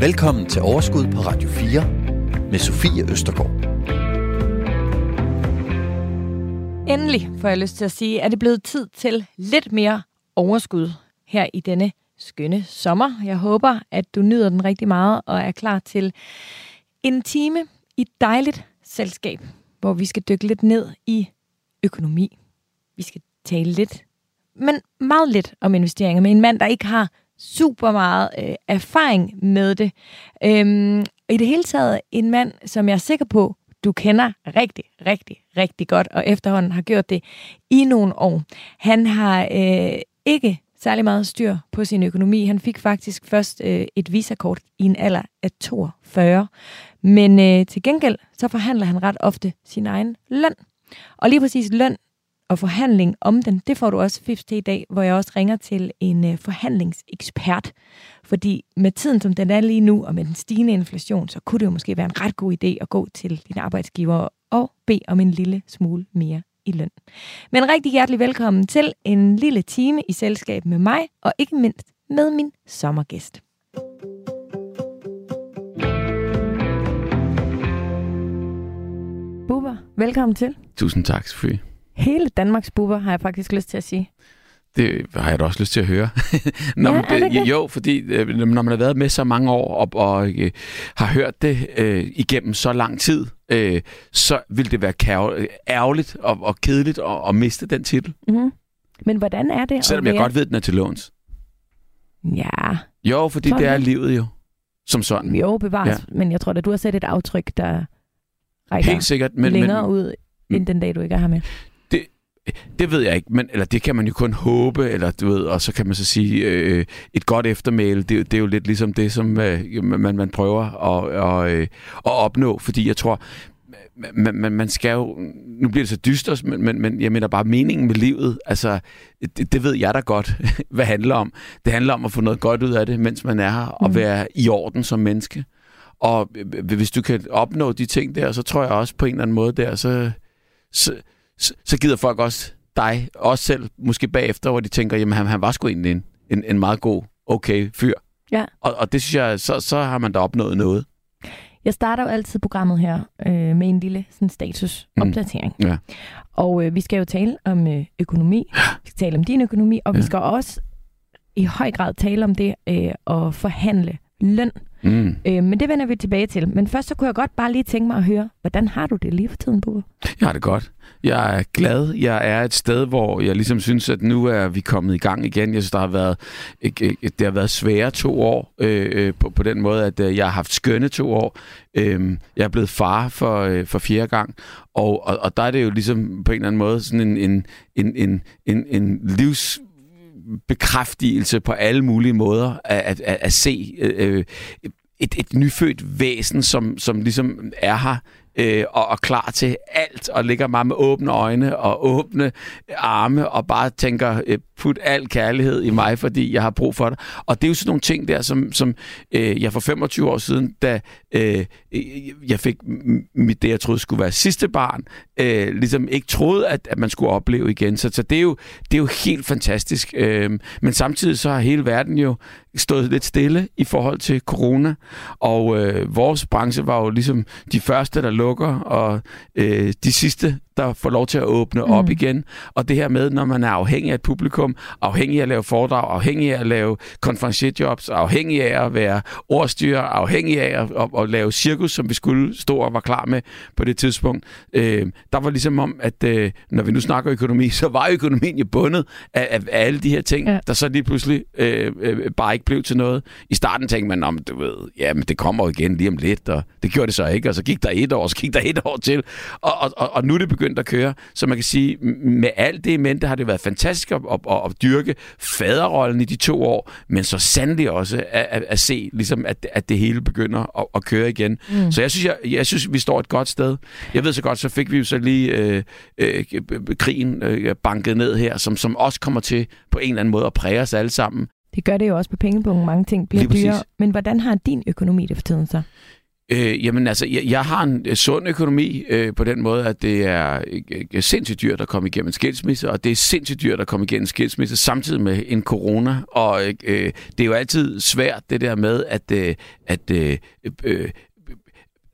Velkommen til Overskud på Radio 4 med Sofie Østergaard. Endelig får jeg lyst til at sige, at det blevet tid til lidt mere overskud her i denne skønne sommer. Jeg håber, at du nyder den rigtig meget og er klar til en time i dejligt selskab, hvor vi skal dykke lidt ned i økonomi. Vi skal tale lidt, men meget lidt om investeringer med en mand, der ikke har super meget øh, erfaring med det. Øhm, I det hele taget en mand, som jeg er sikker på, du kender rigtig, rigtig, rigtig godt, og efterhånden har gjort det i nogle år. Han har øh, ikke særlig meget styr på sin økonomi. Han fik faktisk først øh, et visakort i en alder af 42. Men øh, til gengæld, så forhandler han ret ofte sin egen løn. Og lige præcis løn og forhandling om den, det får du også fifs til i dag, hvor jeg også ringer til en øh, forhandlingsekspert. Fordi med tiden, som den er lige nu, og med den stigende inflation, så kunne det jo måske være en ret god idé at gå til din arbejdsgiver og bede om en lille smule mere i løn. Men rigtig hjertelig velkommen til en lille time i selskab med mig, og ikke mindst med min sommergæst. Bubber, velkommen til. Tusind tak, Sofie. Hele Danmarks bubber, har jeg faktisk lyst til at sige. Det har jeg da også lyst til at høre. når Ja, man, det jo, fordi øh, når man har været med så mange år og, og øh, har hørt det øh, igennem så lang tid, øh, så vil det være kær- ærgerligt og, og kedeligt at, at miste den titel. Mm-hmm. Men hvordan er det? Selvom jeg være- godt ved, at den er til låns. Ja, Jo, fordi Sådan. det er livet jo. Som sådan. jo bevares. Ja. Men jeg tror da, du har sat et aftryk, der rækker Helt sikkert. Men, længere men, ud, end den dag, du ikke er her med. Det ved jeg ikke, men eller det kan man jo kun håbe, eller du ved, og så kan man så sige, øh, et godt eftermæle, det, det er jo lidt ligesom det, som øh, man, man prøver at, og, øh, at opnå, fordi jeg tror, man, man, man skal jo, nu bliver det så dystert, men, men, men jeg mener bare meningen med livet, altså, det, det ved jeg da godt, hvad det handler om. Det handler om at få noget godt ud af det, mens man er her, og Mm. være i orden som menneske. Og øh, hvis du kan opnå de ting der, så tror jeg også på en eller anden måde der, så, så, så, gider folk også dig, også selv, måske bagefter, hvor de tænker, jamen han, han var sgu egentlig en, en, en meget god, okay fyr. Ja. Og, og det synes jeg, så, så har man da opnået noget. Jeg starter jo altid programmet her øh, med en lille sådan, statusopdatering. Mm. Ja. Og øh, vi skal jo tale om øh, økonomi. Vi skal tale om din økonomi, og ja. vi skal også i høj grad tale om det øh, at forhandle løn. Mm. Øh, men det vender vi tilbage til. Men først så kunne jeg godt bare lige tænke mig at høre, hvordan har du det lige for tiden, Bubber? Jeg har det godt. Jeg er glad. Jeg er et sted, hvor jeg ligesom synes, at nu er vi kommet i gang igen. Jeg synes, der har været, det har været svære to år øh, øh, på, på den måde, at øh, jeg har haft skønne to år. Øh, jeg er blevet far for, øh, for fjerde gang, og, og, og der er det jo ligesom på en eller anden måde sådan en, en, en, en, en, en livs bekræftelse på alle mulige måder at, at, at, at se øh, øh et, et nyfødt væsen, som, som ligesom er her øh, og er klar til alt, og ligger bare med åbne øjne og åbne arme, og bare tænker, øh, put al kærlighed i mig, fordi jeg har brug for det. Og det er jo sådan nogle ting der, som, som øh, jeg for 25 år siden, da øh, øh jeg fik mit, det, jeg troede skulle være sidste barn, øh, ligesom ikke troede, at, at man skulle opleve igen. Så, så det, er jo, det er jo helt fantastisk. Øh, men samtidig så har hele verden jo stået lidt stille i forhold til corona, og øh, vores branche var jo ligesom de første, der lukker, og øh, de sidste, der får lov til at åbne mm. op igen. Og det her med, når man er afhængig af et publikum, afhængig af at lave foredrag, afhængig af at lave konferencierjobs, afhængig af at være ordstyrer, afhængig af at, at, at lave cirkus, som vi skulle stå og var klar med på det tidspunkt. Øh, der var ligesom om, at øh, når vi nu snakker økonomi, så var økonomien jo bundet af, af, af alle de her ting, Ja. der så lige pludselig øh, øh, bare ikke blev til noget. I starten tænkte man, om du ved, ja, men det kommer igen lige om lidt, og det gjorde det så ikke, og så gik der et år, så gik der et år til, og, og, og, og nu er det begyndt at køre. Så man kan sige, med alt det i mente har det været fantastisk at, at, at, at dyrke faderrollen i de to år, men så sandelig også at, at, at se, ligesom, at, at det hele begynder at, at køre igen. Mm. Så jeg synes, jeg, jeg synes, vi står et godt sted. Jeg ved så godt, så fik vi jo så lige øh, øh, krigen øh, banket ned her, som, som også kommer til på en eller anden måde at præge os alle sammen. Det gør det jo også på pengepunkten. Mange ting bliver dyrere. Men hvordan har din økonomi det for tiden så? Øh, jamen altså, jeg, jeg har en øh, sund økonomi øh, på den måde, at det er øh, øh, øh, sindssygt dyrt at komme igennem en skilsmisse, og det er sindssygt dyrt at komme igennem en skilsmisse samtidig med en corona. Og øh, øh det er jo altid svært det der med, at, øh, at øh, øh,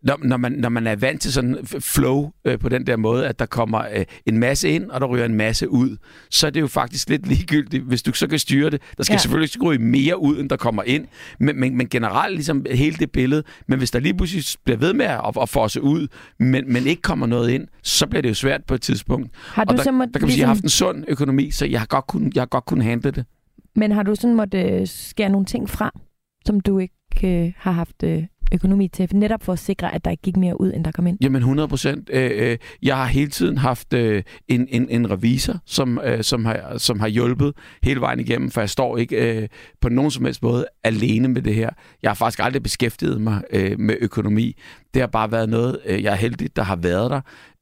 når, når, man, når man er vant til sådan flow øh, på den der måde, at der kommer øh, en masse ind, og der ryger en masse ud, så er det jo faktisk lidt ligegyldigt, hvis du så kan styre det. Der skal ja. selvfølgelig ikke ryge mere ud, end der kommer ind, men, men, men generelt ligesom hele det billede. Men hvis der lige pludselig bliver ved med at, at fosse ud, men, men ikke kommer noget ind, så bliver det jo svært på et tidspunkt. Har du og der, så må, der kan man sige, at jeg har ligesom- haft en sund økonomi, så jeg har godt kun, jeg har godt kunnet handle det. Men har du sådan måtte øh, skære nogle ting fra, som du ikke øh, har haft øh, økonomi til, netop for at sikre, at der ikke gik mere ud, end der kom ind? Jamen 100 procent. Øh, øh, jeg har hele tiden haft øh, en, en, en revisor, som, øh, som, har, som har hjulpet hele vejen igennem, for jeg står ikke øh, på nogen som helst måde alene med det her. Jeg har faktisk aldrig beskæftiget mig med økonomi. Det har bare været noget, jeg er heldig, der har været der.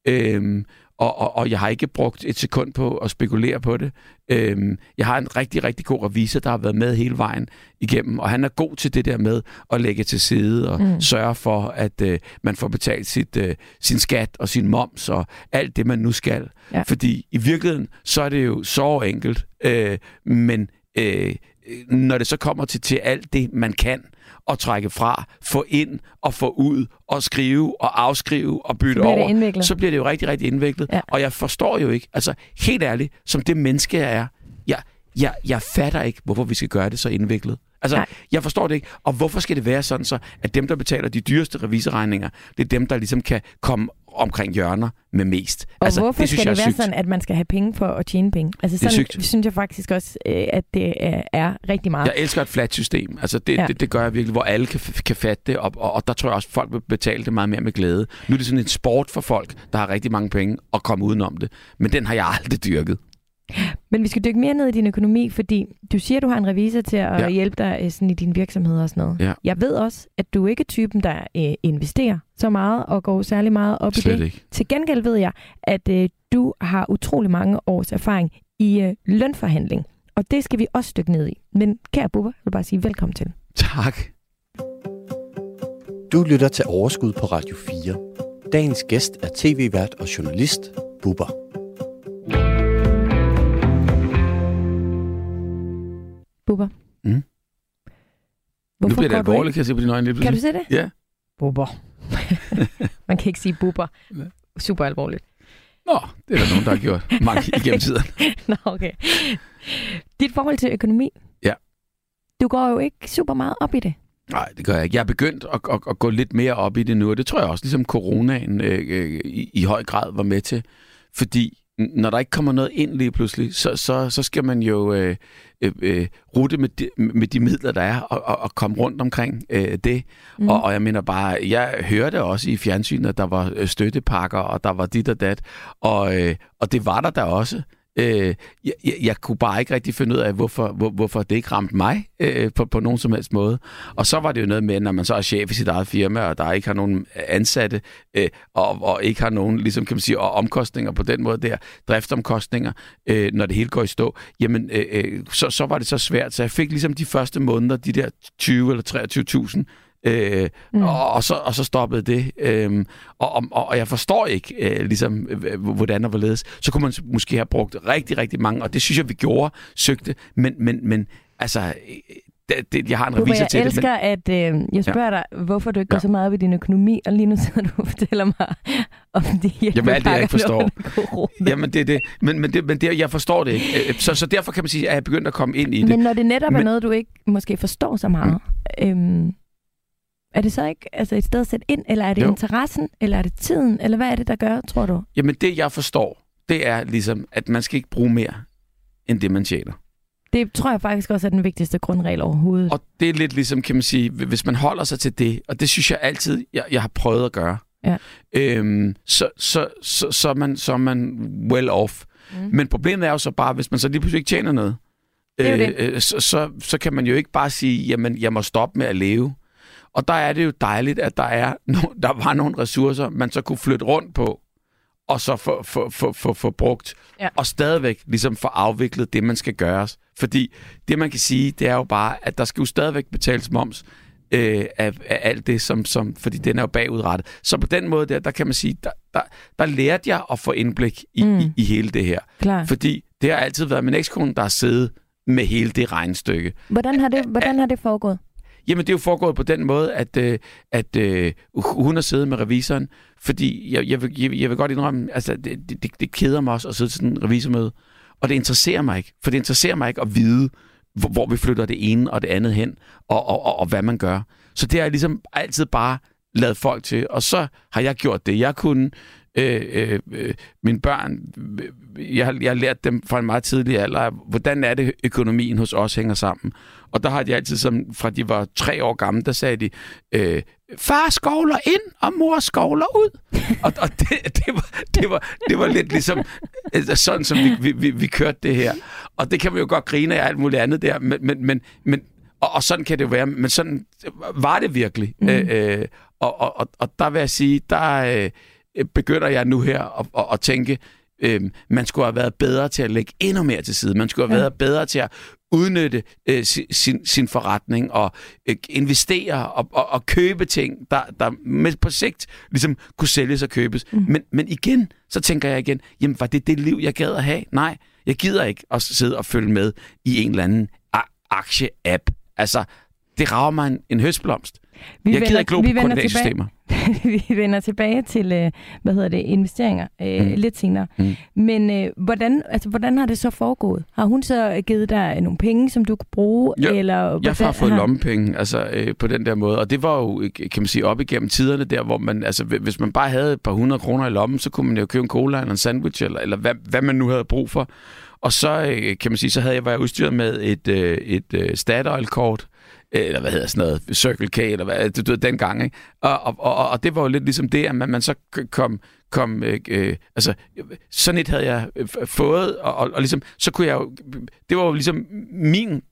Øhm, og, og, og jeg har ikke brugt et sekund på at spekulere på det. Øhm, jeg har en rigtig, rigtig god revisor, der har været med hele vejen igennem, og han er god til det der med at lægge til side og mm. sørge for, at øh, man får betalt sit, øh, sin skat og sin moms og alt det, man nu skal. Ja. Fordi i virkeligheden, så er det jo så enkelt, øh, men øh, når det så kommer til, til alt det, man kan, at trække fra, få ind og få ud og skrive og afskrive og bytte så over, så bliver det jo rigtig, rigtig indviklet. Ja. Og jeg forstår jo ikke, altså helt ærligt, som det menneske jeg er, jeg, jeg, jeg fatter ikke, hvorfor vi skal gøre det så indviklet. Altså, Nej. jeg forstår det ikke. Og hvorfor skal det være sådan så, at dem, der betaler de dyreste reviseregninger, det er dem, der ligesom kan komme omkring hjørner med mest. Og altså, hvorfor det synes skal jeg det være sygt. sådan, at man skal have penge for at tjene penge? Altså, sådan, det er sygt. synes jeg faktisk også, øh, at det er rigtig meget. Jeg elsker et flat system. Altså, det, ja. det, det gør jeg virkelig, hvor alle kan, kan fatte det, og, og, og der tror jeg også, at folk vil betale det meget mere med glæde. Nu er det sådan en sport for folk, der har rigtig mange penge, at komme udenom det. Men den har jeg aldrig dyrket. Men vi skal dykke mere ned i din økonomi, fordi du siger, at du har en revisor til at ja. hjælpe dig øh, sådan i din virksomhed og sådan noget. Ja. Jeg ved også, at du ikke er typen, der øh, investerer så meget og går særlig meget op Slet i det. Ikke. Til gengæld ved jeg, at øh, du har utrolig mange års erfaring i øh, lønforhandling. Og det skal vi også dykke ned i. Men kære Bubber, jeg vil bare sige velkommen til. Tak. Du lytter til Overskud på Radio 4. Dagens gæst er tv-vært og journalist Bubber. Bubber. Mm. Hvorfor nu bliver det alvorligt, kan jeg se på dine øjne. Kan du se det? Ja. Bubber. Man kan ikke sige bubber. Super alvorligt. Nå, det er der nogen, der har gjort mange igennem tiden. Nå, okay. Dit forhold til økonomi. Ja. Du går jo ikke super meget op i det. Nej, det gør jeg ikke. Jeg er begyndt at, at, at gå lidt mere op i det nu, og det tror jeg også, ligesom coronaen øh, øh, i, i høj grad var med til. Fordi når der ikke kommer noget ind lige pludselig, så, så, så skal man jo øh, øh, øh, rute med de, med de midler, der er, og, og, og komme rundt omkring øh, det. Mm. Og, og jeg mener bare, jeg hørte også i fjernsynet, at der var øh, støttepakker, og der var dit og dat, og, øh, og det var der da også. Øh, jeg, jeg, jeg kunne bare ikke rigtig finde ud af, hvorfor, hvor, hvorfor det ikke ramte mig øh, på, på nogen som helst måde. Og så var det jo noget med, når man så er chef i sit eget firma, og der ikke har nogen ansatte, øh, og, og ikke har nogen ligesom, kan man sige, og omkostninger på den måde der, driftsomkostninger, øh, når det hele går i stå, jamen øh, øh så, så var det så svært. Så jeg fik ligesom de første måneder, de der 20 eller 23.000 Øh, mm. og, og, så, og så stoppede det. Øh, og, og, og jeg forstår ikke, øh, ligesom, øh, hvordan og hvorledes. Så kunne man måske have brugt rigtig, rigtig mange, og det synes jeg, vi gjorde, søgte. Men, men, men altså, det, det, jeg har en revisor til det. Jeg elsker, at øh, jeg spørger ja. dig, hvorfor du ikke går ja. så meget op i din økonomi, og lige nu sidder du og fortæller mig om det Jamen alt det, jeg ikke forstår. Jamen det er det. Men, men, det, men det, jeg forstår det ikke. Øh, så, så derfor kan man sige, at jeg er begyndt at komme ind i det. Men når det netop men, er noget, du ikke måske forstår så meget, mm. øhm, er det så ikke altså et sted at sætte ind, eller er det jo. interessen, eller er det tiden, eller hvad er det, der gør, tror du? Jamen det, jeg forstår, det er ligesom, at man skal ikke bruge mere, end det, man tjener. Det tror jeg faktisk også er den vigtigste grundregel overhovedet. Og det er lidt ligesom, kan man sige, hvis man holder sig til det, og det synes jeg altid, jeg, jeg har prøvet at gøre, ja. øhm, så, så, så, så, er man, så er man well off. Mm. Men problemet er jo så bare, hvis man så lige pludselig ikke tjener noget, det øh, øh, så, så, så kan man jo ikke bare sige, jamen, jeg må stoppe med at leve. Og der er det jo dejligt, at der, er no, der var nogle ressourcer, man så kunne flytte rundt på, og så få for, for, for, for brugt, ja. og stadigvæk ligesom få afviklet det, man skal gøres. Fordi det, man kan sige, det er jo bare, at der skal jo stadigvæk betales moms, øh, af, af alt det, som, som, fordi den er jo bagudrettet. Så på den måde der, der kan man sige, der, der, der lærte jeg at få indblik i, mm. i, i hele det her. Klar. Fordi det har altid været min ekskone, der har siddet med hele det regnstykke. Hvordan har det, hvordan har det foregået? Jamen, det er jo foregået på den måde, at, øh, at øh, hun har siddet med revisoren, fordi jeg, jeg, vil, jeg, jeg vil godt indrømme, altså, det, det, det keder mig også at sidde til sådan en revisormøde, og det interesserer mig ikke, for det interesserer mig ikke at vide, hvor, hvor vi flytter det ene og det andet hen, og, og, og, og hvad man gør. Så det har jeg ligesom altid bare lavet folk til, og så har jeg gjort det. Jeg kunne, øh, øh, øh, mine børn, øh, jeg, jeg har lært dem fra en meget tidlig alder, hvordan er det, økonomien hos os hænger sammen. Og der har de altid, som, fra de var tre år gamle, der sagde de, øh, far skovler ind, og mor skovler ud. og og det, det, var, det, var, det var lidt ligesom altså, sådan, som vi, vi, vi kørte det her. Og det kan man jo godt grine af alt muligt andet der, men, men, men, men og, og sådan kan det jo være, men sådan var det virkelig. Mm. Øh, og, og, og der vil jeg sige, der øh, begynder jeg nu her at, at, at tænke, øh, man skulle have været bedre til at lægge endnu mere til side. Man skulle have ja. været bedre til at udnytte øh, sin, sin forretning og øh, investere og, og, og købe ting, der, der med på sigt ligesom kunne sælges og købes. Mm. Men, men igen, så tænker jeg igen, jamen var det det liv, jeg gad at have? Nej, jeg gider ikke at sidde og følge med i en eller anden aktie-app. Altså, det rager mig en, en høstblomst. Vi jeg gider ikke glo på koordinatsystemer. vi vender tilbage til, øh, hvad hedder det, investeringer øh, mm. lidt senere. Mm. Men øh, hvordan, altså, hvordan har det så foregået? Har hun så givet dig nogle penge, som du kunne bruge? Ja, eller, jeg har fået har... lommepenge altså, øh, på den der måde. Og det var jo, kan man sige, op igennem tiderne der, hvor man, altså, hvis man bare havde et par hundrede kroner i lommen, så kunne man jo købe en cola eller en sandwich, eller, eller hvad, hvad man nu havde brug for. Og så, øh, kan man sige, så havde jeg været udstyret med et, øh, et øh, Statoil-kort, eller hvad hedder sådan noget, Circle K, eller hvad, du ved, dengang, ikke? Og, og, og, og det var jo lidt ligesom det, at man, man så kom, kom øh, øh, altså, sådan et havde jeg fået, og, og, og ligesom, så kunne jeg jo, det var jo ligesom min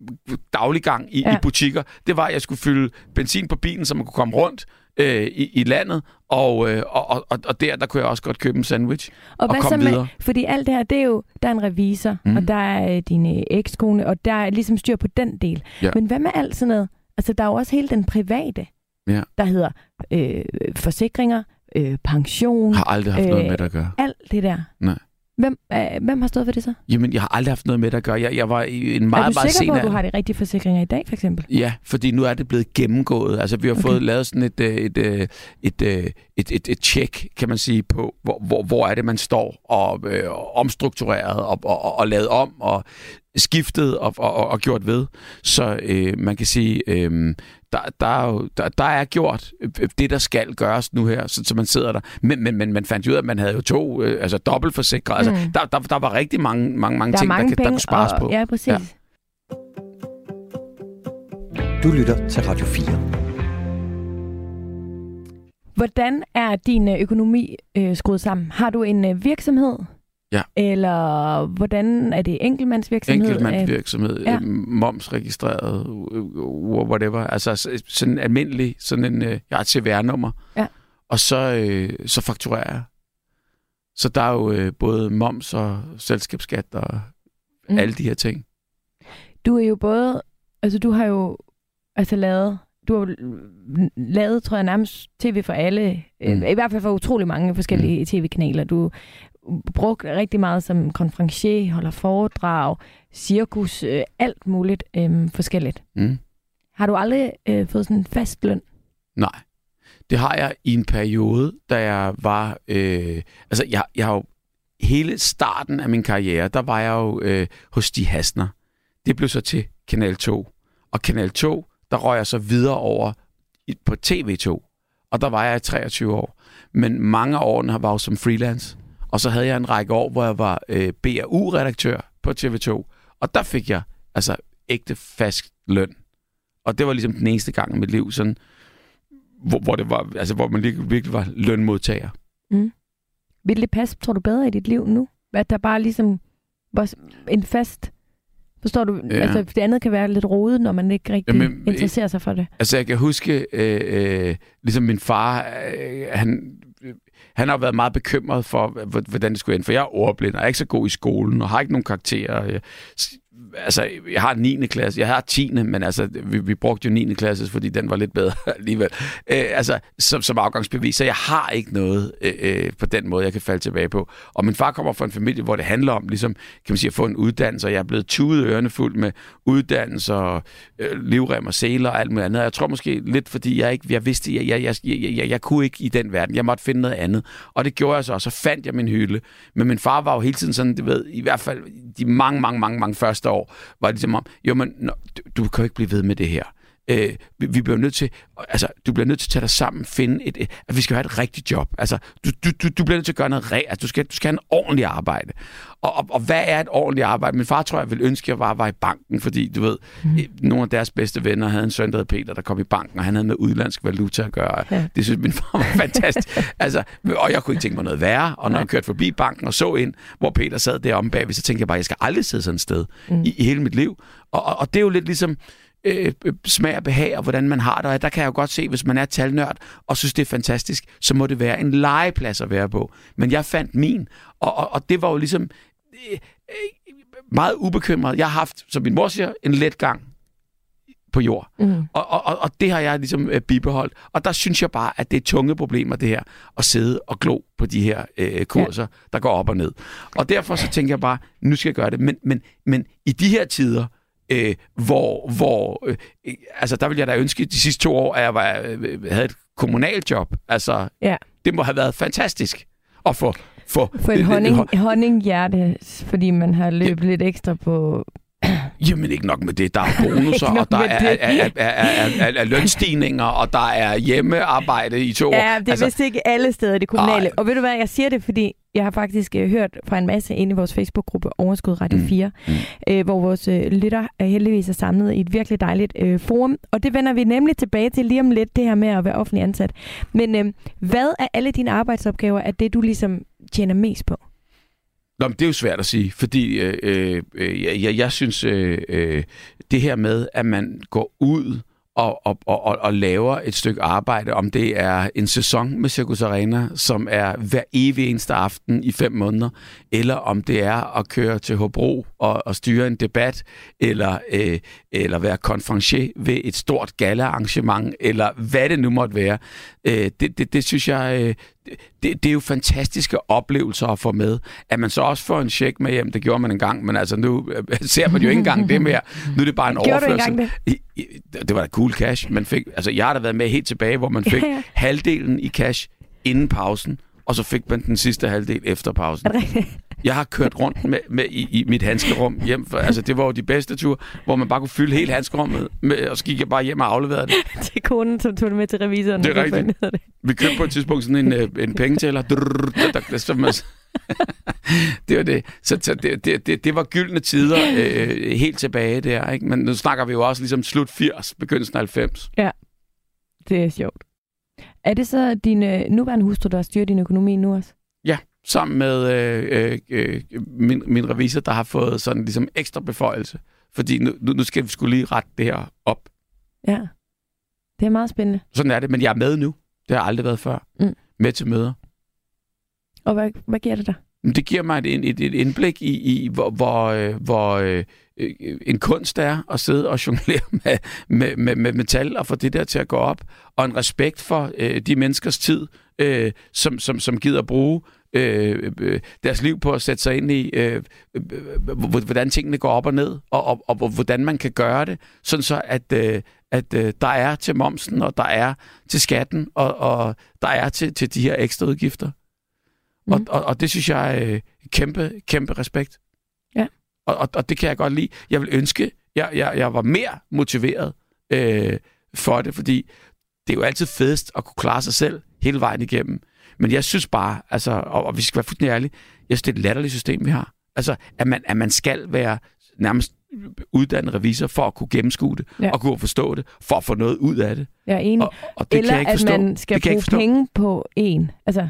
dagliggang i, ja. i butikker, det var, at jeg skulle fylde benzin på bilen, så man kunne komme rundt, øh, i, i landet, og, øh, og, og, og der, der kunne jeg også godt købe en sandwich og, og komme videre. Med, fordi alt det her, det er jo, der er en revisor, mm. og der er øh, din øh, ekskone, og der er ligesom styr på den del. Ja. Men hvad med alt sådan noget? Altså, der er jo også hele den private, ja. der hedder øh, forsikringer, øh, pension. Har aldrig haft øh, noget med det at gøre. Alt det der. Nej. Hvem, øh, hvem har stået for det så? Jamen, jeg har aldrig haft noget med det at gøre. Jeg, jeg var i en meget. Er du sikker på, at du har de rigtige forsikringer i dag, for eksempel? Ja, fordi nu er det blevet gennemgået. Altså, vi har okay. fået lavet sådan et, øh, et, øh, et, et, et, et, et, et check, kan man sige, på, hvor, hvor, hvor er det, man står og øh, omstruktureret og, og, og lavet om og skiftet og, og, og gjort ved. Så øh, man kan sige, øh, der, der, er jo, der, der er gjort det, der skal gøres nu her, så, så man sidder der. Men, men, men man fandt ud af, at man havde jo to, øh, altså dobbeltforsikre. Altså, mm. Altså, der, der, der var rigtig mange, mange, mange ting, mange der, der kunne spares og, på. Ja, præcis. Ja. Du lytter til Radio 4. Hvordan er din øh, økonomi øh, skruet sammen? Har du en øh, virksomhed? Ja. Eller hvordan er det enkeltmandsvirksomhed? Enkeltmandsvirksomhed, ja. momsregistreret, whatever. Altså sådan almindelig, sådan en, jeg har et CVR-nummer. Ja. Og så, øh, så fakturerer jeg. Så der er jo øh, både moms og selskabsskat og mm. alle de her ting. Du er jo både, altså du har jo altså lavet, du har lavet, tror jeg, nærmest tv for alle, øh, mm. i hvert fald for utrolig mange forskellige mm. tv-kanaler. Du brugt rigtig meget som konferencier, holder foredrag, cirkus, øh, alt muligt øh, forskelligt. Mm. Har du aldrig øh, fået sådan en fast løn? Nej. Det har jeg i en periode, da jeg var... Øh, altså, jeg, jeg har jo... Hele starten af min karriere, der var jeg jo øh, hos De Hasner. Det blev så til Kanal 2. Og Kanal 2, der røg jeg så videre over på TV2. Og der var jeg i 23 år. Men mange af årene var jo som freelance. Og så havde jeg en række år, hvor jeg var øh, BAU-redaktør på TV2. Og der fik jeg altså ægte fast løn. Og det var ligesom den eneste gang i mit liv, sådan, hvor, hvor, det var, altså, hvor man virkelig var lønmodtager. Mm. Vil det passe, tror du, bedre i dit liv nu? At der bare ligesom var en fast... Forstår du? Ja. Altså, det andet kan være lidt rodet, når man ikke rigtig Jamen, interesserer sig for det. Altså, jeg kan huske, øh, øh, ligesom min far, øh, han han har været meget bekymret for, hvordan det skulle ende, for jeg er ordblind, og er ikke så god i skolen, og har ikke nogen karakterer. Jeg altså, jeg har 9. klasse, jeg har 10. men altså, vi, vi brugte jo 9. klasse, fordi den var lidt bedre alligevel. Øh, altså, som, som afgangsbevis, så jeg har ikke noget øh, øh, på den måde, jeg kan falde tilbage på. Og min far kommer fra en familie, hvor det handler om, ligesom, kan man sige, at få en uddannelse, og jeg er blevet tudet ørerne fuld med uddannelse og øh, livrem og seler og alt muligt andet. Jeg tror måske lidt, fordi jeg ikke, jeg vidste, jeg, jeg, jeg, jeg, jeg, jeg kunne ikke i den verden. Jeg måtte finde noget andet. Og det gjorde jeg så, og så fandt jeg min hylde. Men min far var jo hele tiden sådan, du ved, i hvert fald de mange, mange, mange, mange første år, var det ligesom om, jo, men nå, du, du kan jo ikke blive ved med det her. Øh, vi, vi bliver nødt til, altså, du bliver nødt til at tage dig sammen, finde et, et at vi skal have et rigtigt job. Altså, du, du, du, du bliver nødt til at gøre noget rigtigt. Altså, du skal, du skal have en ordentlig arbejde. Og, og, og, hvad er et ordentligt arbejde? Min far tror jeg ville ønske, at jeg var, var i banken, fordi du ved, mm. nogle af deres bedste venner havde en søn, der Peter, der kom i banken, og han havde med udlandsk valuta at gøre. Ja. Det synes min far var fantastisk. altså, og jeg kunne ikke tænke mig noget værre. Og når jeg kørte forbi banken og så ind, hvor Peter sad deromme bagved, så tænkte jeg bare, jeg skal aldrig sidde sådan et sted mm. i, i hele mit liv. Og, og, og det er jo lidt ligesom, øh, smag og behag, og hvordan man har det. Og der kan jeg jo godt se, hvis man er talnørd og synes, det er fantastisk, så må det være en legeplads at være på. Men jeg fandt min, og, og, og det var jo ligesom øh, øh, meget ubekymret. Jeg har haft, som min mor siger, en let gang på jord. Mm. Og, og, og det har jeg ligesom øh, bibeholdt. Og der synes jeg bare, at det er tunge problemer, det her, at sidde og glo på de her øh, kurser, ja. der går op og ned. Og derfor så tænker jeg bare, nu skal jeg gøre det. Men, men, men i de her tider, øh, hvor, hvor øh, altså der ville jeg da ønske de sidste to år, at jeg var, øh, havde et kommunalt job. Altså, ja. det må have været fantastisk at få for, for en honning, honninghjerte, fordi man har løbet ja. lidt ekstra på Jamen ikke nok med det. Der er bonusser, og der er, er, er, er, er, er lønstigninger, og der er hjemmearbejde i to år. Ja, det er altså, vist ikke alle steder, det kommunale. Ej. Og ved du hvad, jeg siger det, fordi jeg har faktisk uh, hørt fra en masse inde i vores Facebook-gruppe Overskud Radio 4, mm. uh, hvor vores uh, lytter uh, heldigvis er samlet i et virkelig dejligt uh, forum. Og det vender vi nemlig tilbage til lige om lidt, det her med at være offentlig ansat. Men uh, hvad er alle dine arbejdsopgaver, er det, du ligesom tjener mest på? Nå, men det er jo svært at sige, fordi øh, øh, øh jeg, jeg synes, øh, øh, det her med, at man går ud og, og, og, og laver et stykke arbejde, om det er en sæson med Circus Arena, som er hver evig eneste aften i fem måneder, eller om det er at køre til Hobro og, og styre en debat, eller, øh, eller være konferencier ved et stort gala-arrangement, eller hvad det nu måtte være. Øh, det, det, det synes jeg, øh, det, det er jo fantastiske oplevelser at få med. At man så også får en check med hjem, det gjorde man engang, men altså nu øh, ser man jo ikke engang det mere. Nu er det bare en Gjorde overførsel. Du det? I, det var da cool cash. Man fik, altså jeg har da været med helt tilbage, hvor man fik ja, ja. halvdelen i cash inden pausen, og så fik man den sidste halvdel efter pausen. Jeg har kørt rundt med, med i, i mit handskerum hjem. For, altså, det var jo de bedste ture, hvor man bare kunne fylde hele handskerummet, med, og så gik jeg bare hjem og afleverede det. til konen, som tog det med til revisoren. Det er rigtigt. Det. Vi købte på et tidspunkt sådan en, øh, en pengetæller. det var det. Så, så det, det, det, det var gyldne tider øh, helt tilbage der. Ikke? Men nu snakker vi jo også ligesom slut 80, begyndelsen af 90. Ja, det er sjovt. Er det så din øh, nuværende hustru, der styrer din økonomi nu også? Sammen med øh, øh, min, min revisor, der har fået sådan ligesom ekstra beføjelse. Fordi nu, nu skal vi skulle lige rette det her op. Ja, det er meget spændende. Sådan er det, men jeg er med nu. Det har jeg aldrig været før. Mm. Med til møder. Og hvad, hvad giver det dig? Det giver mig et, et, et indblik i, i hvor, hvor, øh, hvor øh, en kunst er at sidde og jonglere med, med, med, med metal og få det der til at gå op, og en respekt for øh, de menneskers tid, øh, som, som, som gider bruge øh, øh, deres liv på at sætte sig ind i, øh, øh, hvordan tingene går op og ned, og, og, og hvordan man kan gøre det, sådan så at, øh, at øh, der er til momsen, og der er til skatten, og, og der er til, til de her ekstra udgifter. Mm. Og, og, og det synes jeg er øh, kæmpe, kæmpe respekt. Ja. Og, og, og det kan jeg godt lide. Jeg vil ønske, jeg, jeg, jeg var mere motiveret øh, for det, fordi det er jo altid fedest at kunne klare sig selv hele vejen igennem. Men jeg synes bare, altså, og, og vi skal være fuldstændig ærlige, jeg synes, det er et latterligt system, vi har. Altså, at man, at man skal være nærmest uddannet revisor for at kunne gennemskue det, ja. og kunne forstå det, for at få noget ud af det. Jeg er enig. Og, og det Eller kan jeg ikke at forstå. man skal bruge penge på en. Altså,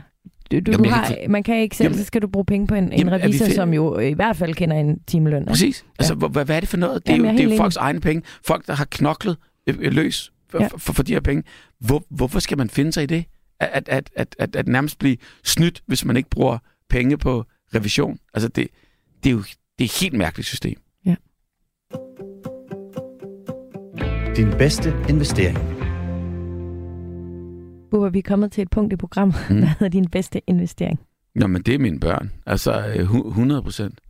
du, du, jamen, har, man kan ikke selv, jamen, så skal du bruge penge på en, jamen, en revisor, som jo i hvert fald kender en timeløn. Præcis. Altså, ja. hvad, hvad er det for noget? Det er jamen, jo, det er jo folks egne penge. Folk, der har knoklet øh, løs for, ja. for, for, for de her penge. Hvor, hvorfor skal man finde sig i det? at, at, at, at, at nærmest blive snydt, hvis man ikke bruger penge på revision. Altså det, det er jo det er et helt mærkeligt system. Ja. Din bedste investering. Bubber, vi er kommet til et punkt i programmet, mm. der hedder din bedste investering. Nå, men det er mine børn. Altså øh, 100 procent.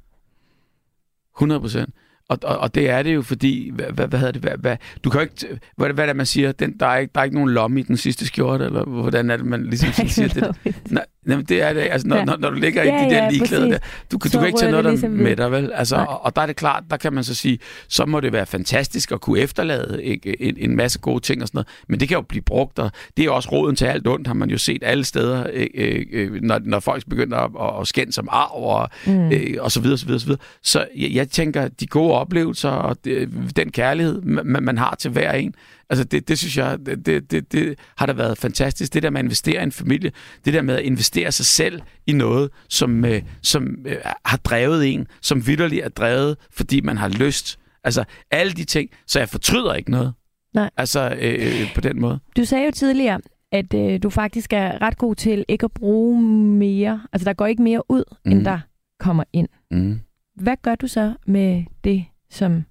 100 procent. Og, og, og det er det jo, fordi, hvad, hvad, hvad hedder det, hvad, hvad, du kan jo ikke, hvad, hvad er det, man siger, den, der, er ikke, der er ikke nogen lomme i den sidste skjorte, eller hvordan er det, man ligesom siger det? Nej, nej, det er det, altså når, ja. når, når du ligger ja, i de der ja, ligeklæder der, du, du kan ikke tage noget der ligesom med dig, vel? Altså, og, og der er det klart, der kan man så sige, så må det være fantastisk at kunne efterlade ikke, en, en masse gode ting og sådan noget, men det kan jo blive brugt, og det er også råden til alt ondt, har man jo set alle steder, ikke, når, når folk begynder at, at skænde som arv, og, mm. ikke, og så videre, så videre, så videre. Så jeg, jeg tænker, de gode oplevelser og det, den kærlighed, man, man har til hver en, altså det, det synes jeg, det, det, det, har da været fantastisk. Det der med at investere i en familie, det der med at investere sig selv i noget, som, øh, som øh, har drevet en, som vidderligt er drevet, fordi man har lyst. Altså alle de ting, så jeg fortryder ikke noget. Nej. Altså øh, på den måde. Du sagde jo tidligere, at øh, du faktisk er ret god til ikke at bruge mere. Altså der går ikke mere ud, mm. end der kommer ind. Mm. Hvad gør du så med det, som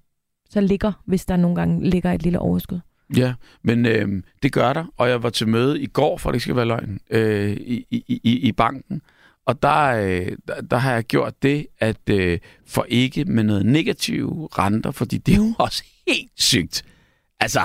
så ligger, hvis der nogle gange ligger et lille overskud? Ja, men øh, det gør der, og jeg var til møde i går, for det ikke skal være løgn, øh, i, i, i, i banken, og der, øh, der, der har jeg gjort det, at øh, for ikke med noget negative renter, fordi det er jo også helt sygt. Altså,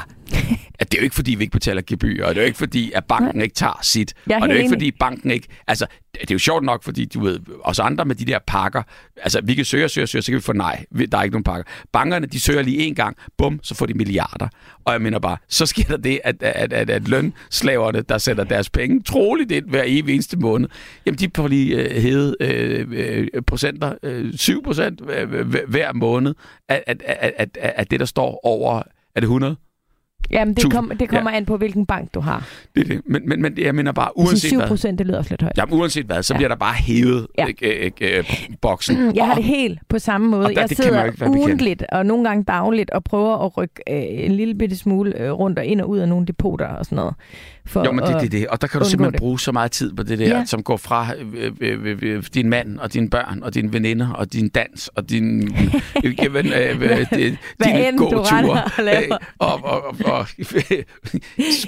at det er jo ikke, fordi vi ikke betaler gebyr, og det er jo ikke, fordi at banken ikke tager sit. Og det er jo ikke, fordi banken ikke... Altså, det er jo sjovt nok, fordi du ved, os andre med de der pakker, altså vi kan søge og søge og søge, så kan vi få nej. Der er ikke nogen pakker. Bankerne, de søger lige en gang, bum, så får de milliarder. Og jeg mener bare, så sker der det, at, at, at, at lønslaverne, der sætter deres penge troligt ind hver evig eneste måned, jamen de får lige uh, hævet uh, procenter, uh, 7 procent hver måned af, af, af, af, af det, der står over, er det 100? Jamen, det, kom, det kommer ja. an på, hvilken bank du har. Det er det. Men, men, men jeg mener bare, uanset 7 procent, det lyder lidt højt. Jamen, uanset hvad, så ja. bliver der bare hævet ja. ikke, ikke, ikke, boksen. Jeg har det helt på samme måde. Der, jeg sidder ugentligt og nogle gange dagligt og prøver at rykke øh, en lille bitte smule øh, rundt og ind og ud af nogle depoter og sådan noget. For jo, men det er det, det. Og der kan du simpelthen det. bruge så meget tid på det der, ja. som går fra øh, øh, øh, øh, din mand og dine børn og dine veninder og din dans og din øh, øh, øh, dine gåture og, og, og, og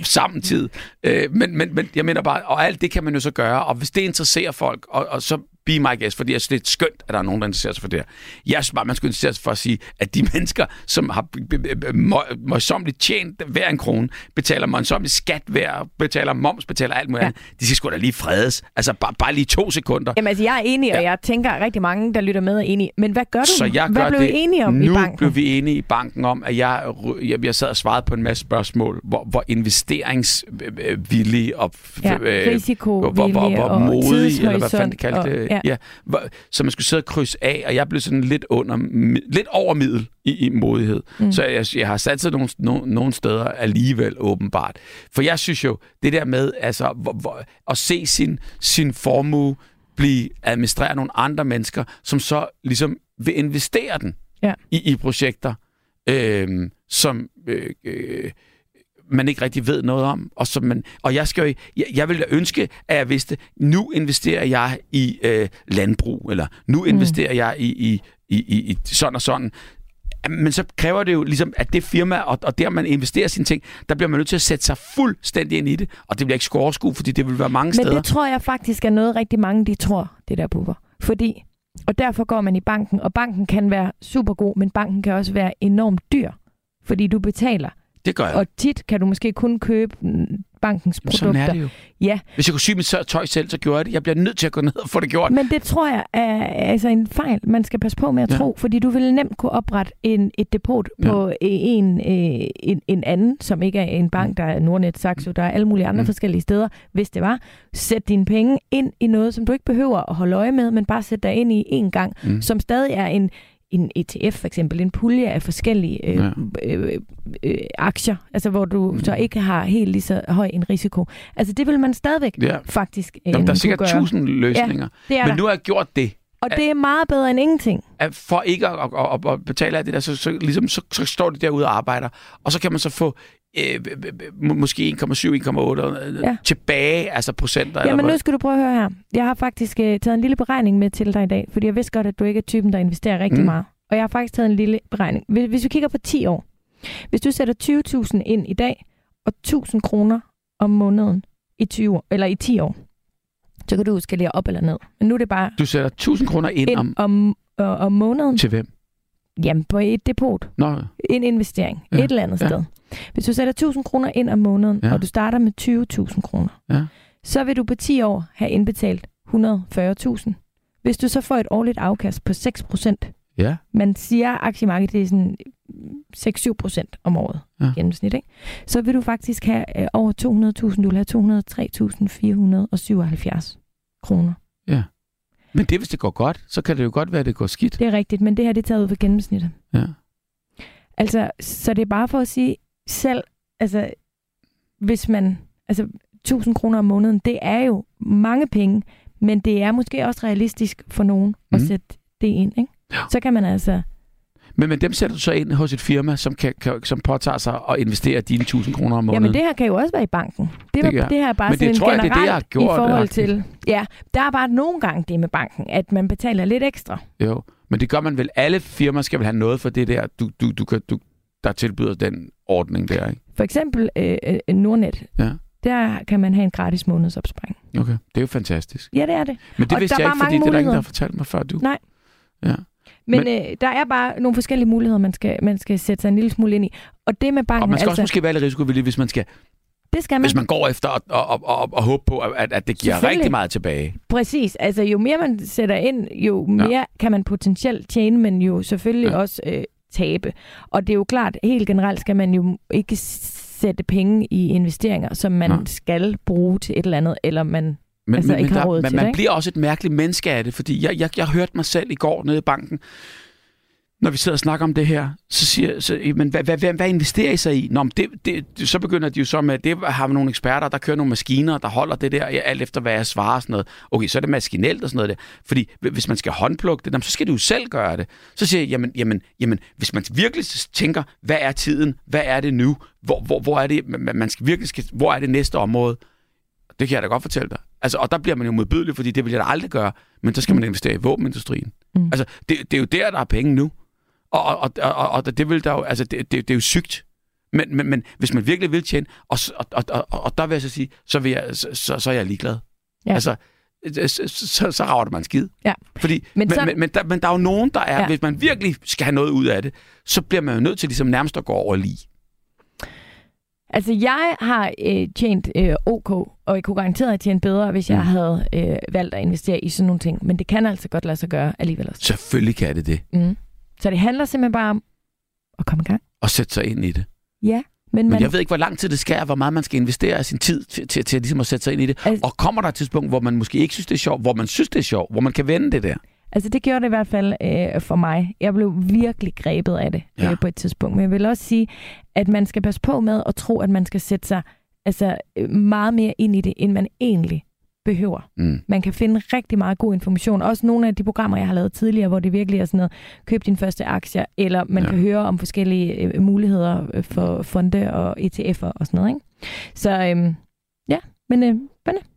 samtid. Øh, men, men, men jeg mener bare, og alt det kan man jo så gøre, og hvis det interesserer folk, og, og så be my guest, fordi jeg synes, det er skønt, at der er nogen, der interesserer sig for det her. Jeg synes bare, man skulle interessere sig for at sige, at de mennesker, som har møjsommeligt tjent hver en krone, betaler møjsommeligt skat hver, betaler moms, betaler alt muligt ja. andet, de skal sgu da lige fredes. Altså bare, bare lige to sekunder. Jamen altså, jeg er enig, og ja. jeg tænker, at rigtig mange, der lytter med, er enige. Men hvad gør du? Så jeg hvad gør blev det. I enige om nu i banken? Nu blev vi enige i banken om, at jeg, jeg, jeg sad og svarede på en masse spørgsmål, hvor, hvor investeringsvillig og ja, risiko hvor, hvor, hvor, hvor modig, eller hvad fanden de kaldte det. Ja. Ja så man skulle sidde og krydse af, og jeg blev sådan lidt under, lidt over middel i, i modighed. Mm. Så jeg, jeg har sat sig nogle, nogle, nogle steder alligevel åbenbart. For jeg synes jo, det der med altså, hvor, hvor, at se sin, sin formue blive administreret af nogle andre mennesker, som så ligesom vil investere den ja. i, i projekter, øh, som... Øh, øh, man ikke rigtig ved noget om. Og, som man, og jeg, skal jo, jeg, jeg vil ønske, at jeg vidste, nu investerer jeg i øh, landbrug, eller nu mm. investerer mm. jeg i, i, i, i, i sådan og sådan. Men så kræver det jo ligesom, at det firma, og, og der man investerer sine ting, der bliver man nødt til at sætte sig fuldstændig ind i det, og det bliver ikke score fordi det vil være mange Men steder. Men det tror jeg faktisk er noget, rigtig mange de tror, det der buffer. Fordi, og derfor går man i banken, og banken kan være super god, men banken kan også være enormt dyr, fordi du betaler det gør jeg. Og tit kan du måske kun købe bankens produkter. Sådan er det jo. Ja. Hvis jeg kunne sy mit tøj selv, så gjorde jeg det. Jeg bliver nødt til at gå ned og få det gjort. Men det tror jeg er altså en fejl, man skal passe på med at ja. tro, fordi du ville nemt kunne oprette en, et depot ja. på en, øh, en, en anden, som ikke er en bank, mm. der er Nordnet, Saxo, der er alle mulige andre mm. forskellige steder, hvis det var. Sæt dine penge ind i noget, som du ikke behøver at holde øje med, men bare sæt dig ind i en gang, mm. som stadig er en en ETF for eksempel, en pulje af forskellige øh, ja. øh, øh, aktier, altså hvor du mm. så ikke har helt lige så høj en risiko. Altså det vil man stadigvæk ja. faktisk øh, Jamen, Der er sikkert gøre. tusind løsninger, ja, men der. nu har jeg gjort det. Og det er meget bedre end ingenting. At for ikke at, at, at, at betale af det der, så, så, ligesom, så, så står de derude og arbejder, og så kan man så få øh, måske 1,7-1,8 ja. tilbage, altså procenter. Jamen eller nu skal du prøve at høre her. Jeg har faktisk øh, taget en lille beregning med til dig i dag, fordi jeg vidste godt, at du ikke er typen, der investerer rigtig mm. meget. Og jeg har faktisk taget en lille beregning. Hvis, hvis vi kigger på 10 år, Hvis du sætter 20.000 ind i dag, og 1.000 kroner om måneden i, 20 år, eller i 10 år, så kan du skalere op eller ned. Men nu er det bare Du sætter 1000 kroner ind, ind om, om, øh, om måneden. til hvem? Jamen, på et depot. Nå, En investering. Ja. Et eller andet ja. sted. Hvis du sætter 1000 kroner ind om måneden, Ja. og du starter med 20.000 kroner, Ja. så vil du på 10 år have indbetalt 140.000. Hvis du så får et årligt afkast på 6 procent, ja. man siger, at aktiemarkedet det er sådan 6-7 procent om året ja. gennemsnit, ikke? så vil du faktisk have øh, over 200.000. Du vil have 203.477 kroner. Men det, hvis det går godt, så kan det jo godt være, at det går skidt. Det er rigtigt, men det her det er taget ud for gennemsnittet. Ja. Altså, så det er bare for at sige, selv, altså, hvis man, altså, 1000 kroner om måneden, det er jo mange penge, men det er måske også realistisk for nogen mm. at sætte det ind, ikke? Ja. Så kan man altså, Men, men dem sætter du så ind hos et firma, som, kan, kan, som påtager sig at investere dine 1000 kroner om måneden. jamen det her kan jo også være i banken. Det, Det var, det, det her er bare men det sådan tror jeg, en det er det, jeg har gjort, i forhold til, ja, der er bare nogle gange det med banken, at man betaler lidt ekstra. Jo, men det gør man vel. Alle firmaer skal vel have noget for det der, du, du, du, du, der tilbyder den ordning der, ikke? For eksempel øh, øh, Nordnet, Ja. der kan man have en gratis månedsopsparing. Okay, det er jo fantastisk. Ja, det er det. Men det Og vidste jeg ikke, fordi det er der ingen, der har fortalt mig før du. Nej. Ja. Men, Men- øh, der er bare nogle forskellige muligheder, man skal, man skal sætte sig en lille smule ind i. Og det med banken, Og man skal altså, også måske være lidt risikovillig, hvis man, skal, det skal man, hvis man går efter og, og, og, og, og håber på, at, at det giver rigtig meget tilbage. præcis. Altså, jo mere man sætter ind, jo mere ja. kan man potentielt tjene, men jo selvfølgelig Ja. ja. også øh, tabe. Og det er jo klart, helt generelt skal man jo ikke sætte penge i investeringer, som man Nej. skal bruge til et eller andet, eller man... Men, Altså, men, ikke der, råd men til man det, bliver også et mærkeligt menneske af det, fordi jeg, jeg, jeg hørte mig selv i går nede i banken, når vi sidder og snakker om det her, så siger så, men hvad, hvad, hvad, hvad investerer I sig i? Nå, men det, det, så begynder de jo så med, det har vi nogle eksperter, der kører nogle maskiner, der holder det der, alt efter hvad jeg svarer og sådan noget. Okay, så er det maskinelt og sådan noget der. Fordi hvis man skal håndplukke det, jamen, så skal du jo selv gøre det. Så siger jeg, jamen, jamen, jamen, hvis man virkelig tænker, hvad er tiden? Hvad er det nu? Hvor, hvor, hvor er det, man man skal virkelig skal, hvor er det næste område? Det kan jeg da godt fortælle dig. Altså, og der bliver man jo modbydelig, fordi det vil jeg da aldrig gøre. Men så skal man investere i våbenindustrien. Mm. Altså, det, det er jo der, der er penge nu. Og, og, og, og, og det vil der jo, altså, det, det, det er jo sygt. Men, men, men hvis man virkelig vil tjene, og, og, og, og, der vil jeg så sige, så, vil jeg, så, så, så er jeg ligeglad. Ja. Altså, så, så, så rager det mig en skid. Ja. Fordi, men, Men men, så- men, men, der, men der er jo nogen, der er. Ja. hvis man virkelig skal have noget ud af det, så bliver man jo nødt til ligesom nærmest at gå over lige. Altså, jeg har øh, tjent øh, OK, og jeg kunne garanteret have tjent bedre, hvis jeg Mm. havde øh, valgt at investere i sådan nogle ting. Men det kan altså godt lade sig gøre alligevel også. Selvfølgelig kan det det. Mm. Så det handler simpelthen bare om at komme i gang. Og sætte sig ind i det. Ja, men, Men man, jeg ved ikke, hvor lang tid det skal, og hvor meget man skal investere af sin tid til, til, til ligesom at sætte sig ind i det. Altså- Og kommer der et tidspunkt, hvor man måske ikke synes, det er sjovt, hvor man synes, det er sjovt, hvor man kan vende det der? Altså det gjorde det i hvert fald øh, for mig. Jeg blev virkelig grebet af det Ja. ja. øh, på et tidspunkt. Men jeg vil også sige, at man skal passe på med at tro, at man skal sætte sig altså, øh, meget mere ind i det, end man egentlig behøver. Mm. Man kan finde rigtig meget god information. Også nogle af de programmer, jeg har lavet tidligere, hvor det virkelig er sådan noget, køb din første aktier, eller man Ja. ja. kan høre om forskellige øh, muligheder øh, for fonde og ETF'er og sådan noget. Ikke? Så øhm, ja, men øh, spændende.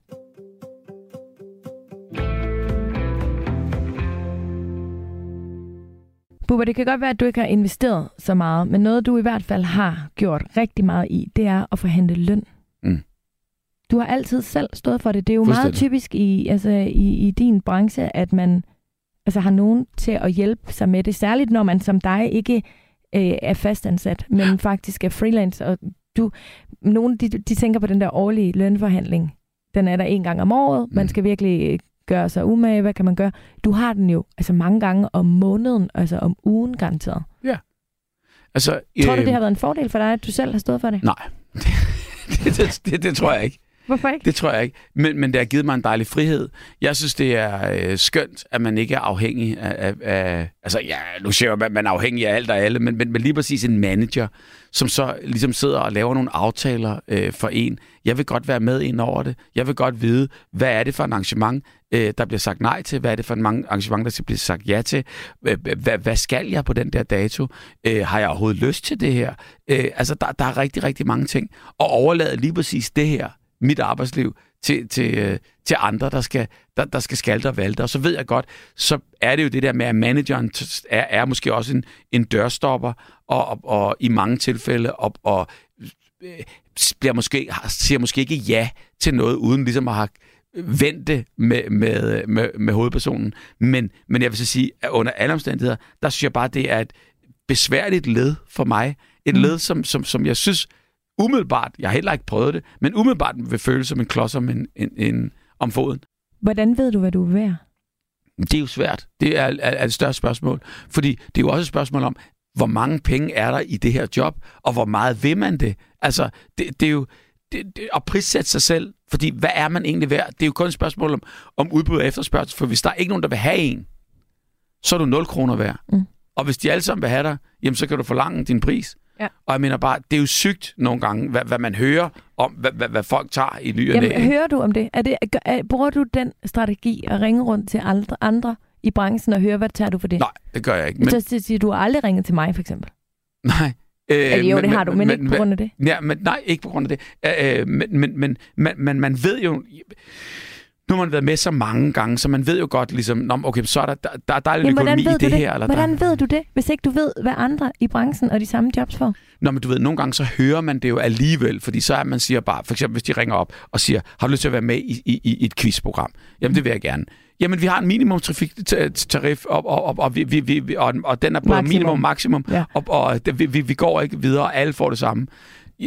Bubber, det kan godt være, at du ikke har investeret så meget, men noget, du i hvert fald har gjort rigtig meget i, det er at forhandle løn. Mm. Du har altid selv stået for det. Det er jo meget typisk i, altså, i, i din branche, at man altså, har nogen til at hjælpe sig med det. Særligt når man som dig ikke øh, er fastansat, men faktisk er freelance. Og du, nogle de, de tænker på den der årlige lønforhandling. Den er der en gang om året. Man Mm. skal virkelig øh, gøre sig umage. Hvad kan man gøre? Du har den jo altså mange gange om måneden, altså om ugen garanteret. Altså, Tror du, øh, det har været en fordel for dig, at du selv har stået for det? Nej, det, det, det, det tror jeg ikke. Hvorfor ikke? Det tror jeg ikke. Men, men det har givet mig en dejlig frihed. Jeg synes, det er øh, skønt, at man ikke er afhængig af... af, af altså, ja, nu siger jeg, at man er afhængig af alt og alle, men, men, men lige præcis en manager, som så ligesom sidder og laver nogle aftaler øh, for en. Jeg vil godt være med ind over det. Jeg vil godt vide, hvad er det for en arrangement, øh, der bliver sagt nej til? Hvad er det for en mange arrangement, der skal blive sagt ja til? Øh, hvad, hvad skal jeg på den der dato? Øh, har jeg overhovedet lyst til det her? Øh, altså, der, der er rigtig, rigtig mange ting. Og overlade lige præcis det her mit arbejdsliv til, til, øh, til andre, der skal, der, der skal skalte og valte. Og så ved jeg godt, så er det jo det der med, at manageren er, er måske også en, en dørstopper, og, og, og i mange tilfælde, og, og øh, bliver måske, siger måske ikke ja til noget, uden ligesom at have vente med, med, med, med hovedpersonen. Men, men jeg vil så sige, at under alle omstændigheder, der synes jeg bare, det er et besværligt led for mig. Et mm. led, som, som, som jeg synes umiddelbart, jeg har heller ikke prøvet det, men umiddelbart vil føles som en klods om, en, en, en, om foden. Hvordan ved du, hvad du vil være? Det er jo svært. Det er, er, er et større spørgsmål. Fordi det er jo også et spørgsmål om, hvor mange penge er der i det her job, og hvor meget vil man det? Altså, det, det er jo det, det, at prissætte sig selv, fordi hvad er man egentlig værd? Det er jo kun et spørgsmål om, om udbud og efterspørgsel, for hvis der er ikke nogen, der vil have en, så er du 0 kroner værd. Mm. Og hvis de alle sammen vil have dig, jamen så kan du forlange din pris. Ja. Og jeg mener bare, det er jo sygt nogle gange, hvad, hvad man hører om, hvad, hvad, hvad folk tager i ny Jamen, hører du om det? Er det er, bruger du den strategi at ringe rundt til andre, andre i branchen og høre, hvad tager du for det? Nej, det gør jeg ikke. Men... Så siger du aldrig ringet til mig, for eksempel? Nej. Øh, altså, jo, men, det har du, men, men ikke på grund af det. Ja, men, nej, ikke på grund af det. Øh, men, men, men man, man, man ved jo nu har man været med så mange gange, så man ved jo godt, ligesom, Nå, okay, så er der, der, der, er en økonomi i det, det her. Eller hvordan der... ved du det, hvis ikke du ved, hvad andre i branchen og de samme jobs får? Nå, men du ved, nogle gange så hører man det jo alligevel, fordi så er man siger bare, for eksempel hvis de ringer op og siger, har du lyst til at være med i, i, i et quizprogram? Jamen, det vil jeg gerne. Jamen, vi har en minimumtrafiktarif, og, og, og, og, vi, vi, vi, og, og den er både minimum og maksimum, ja. og, og det, vi, vi går ikke videre, og alle får det samme.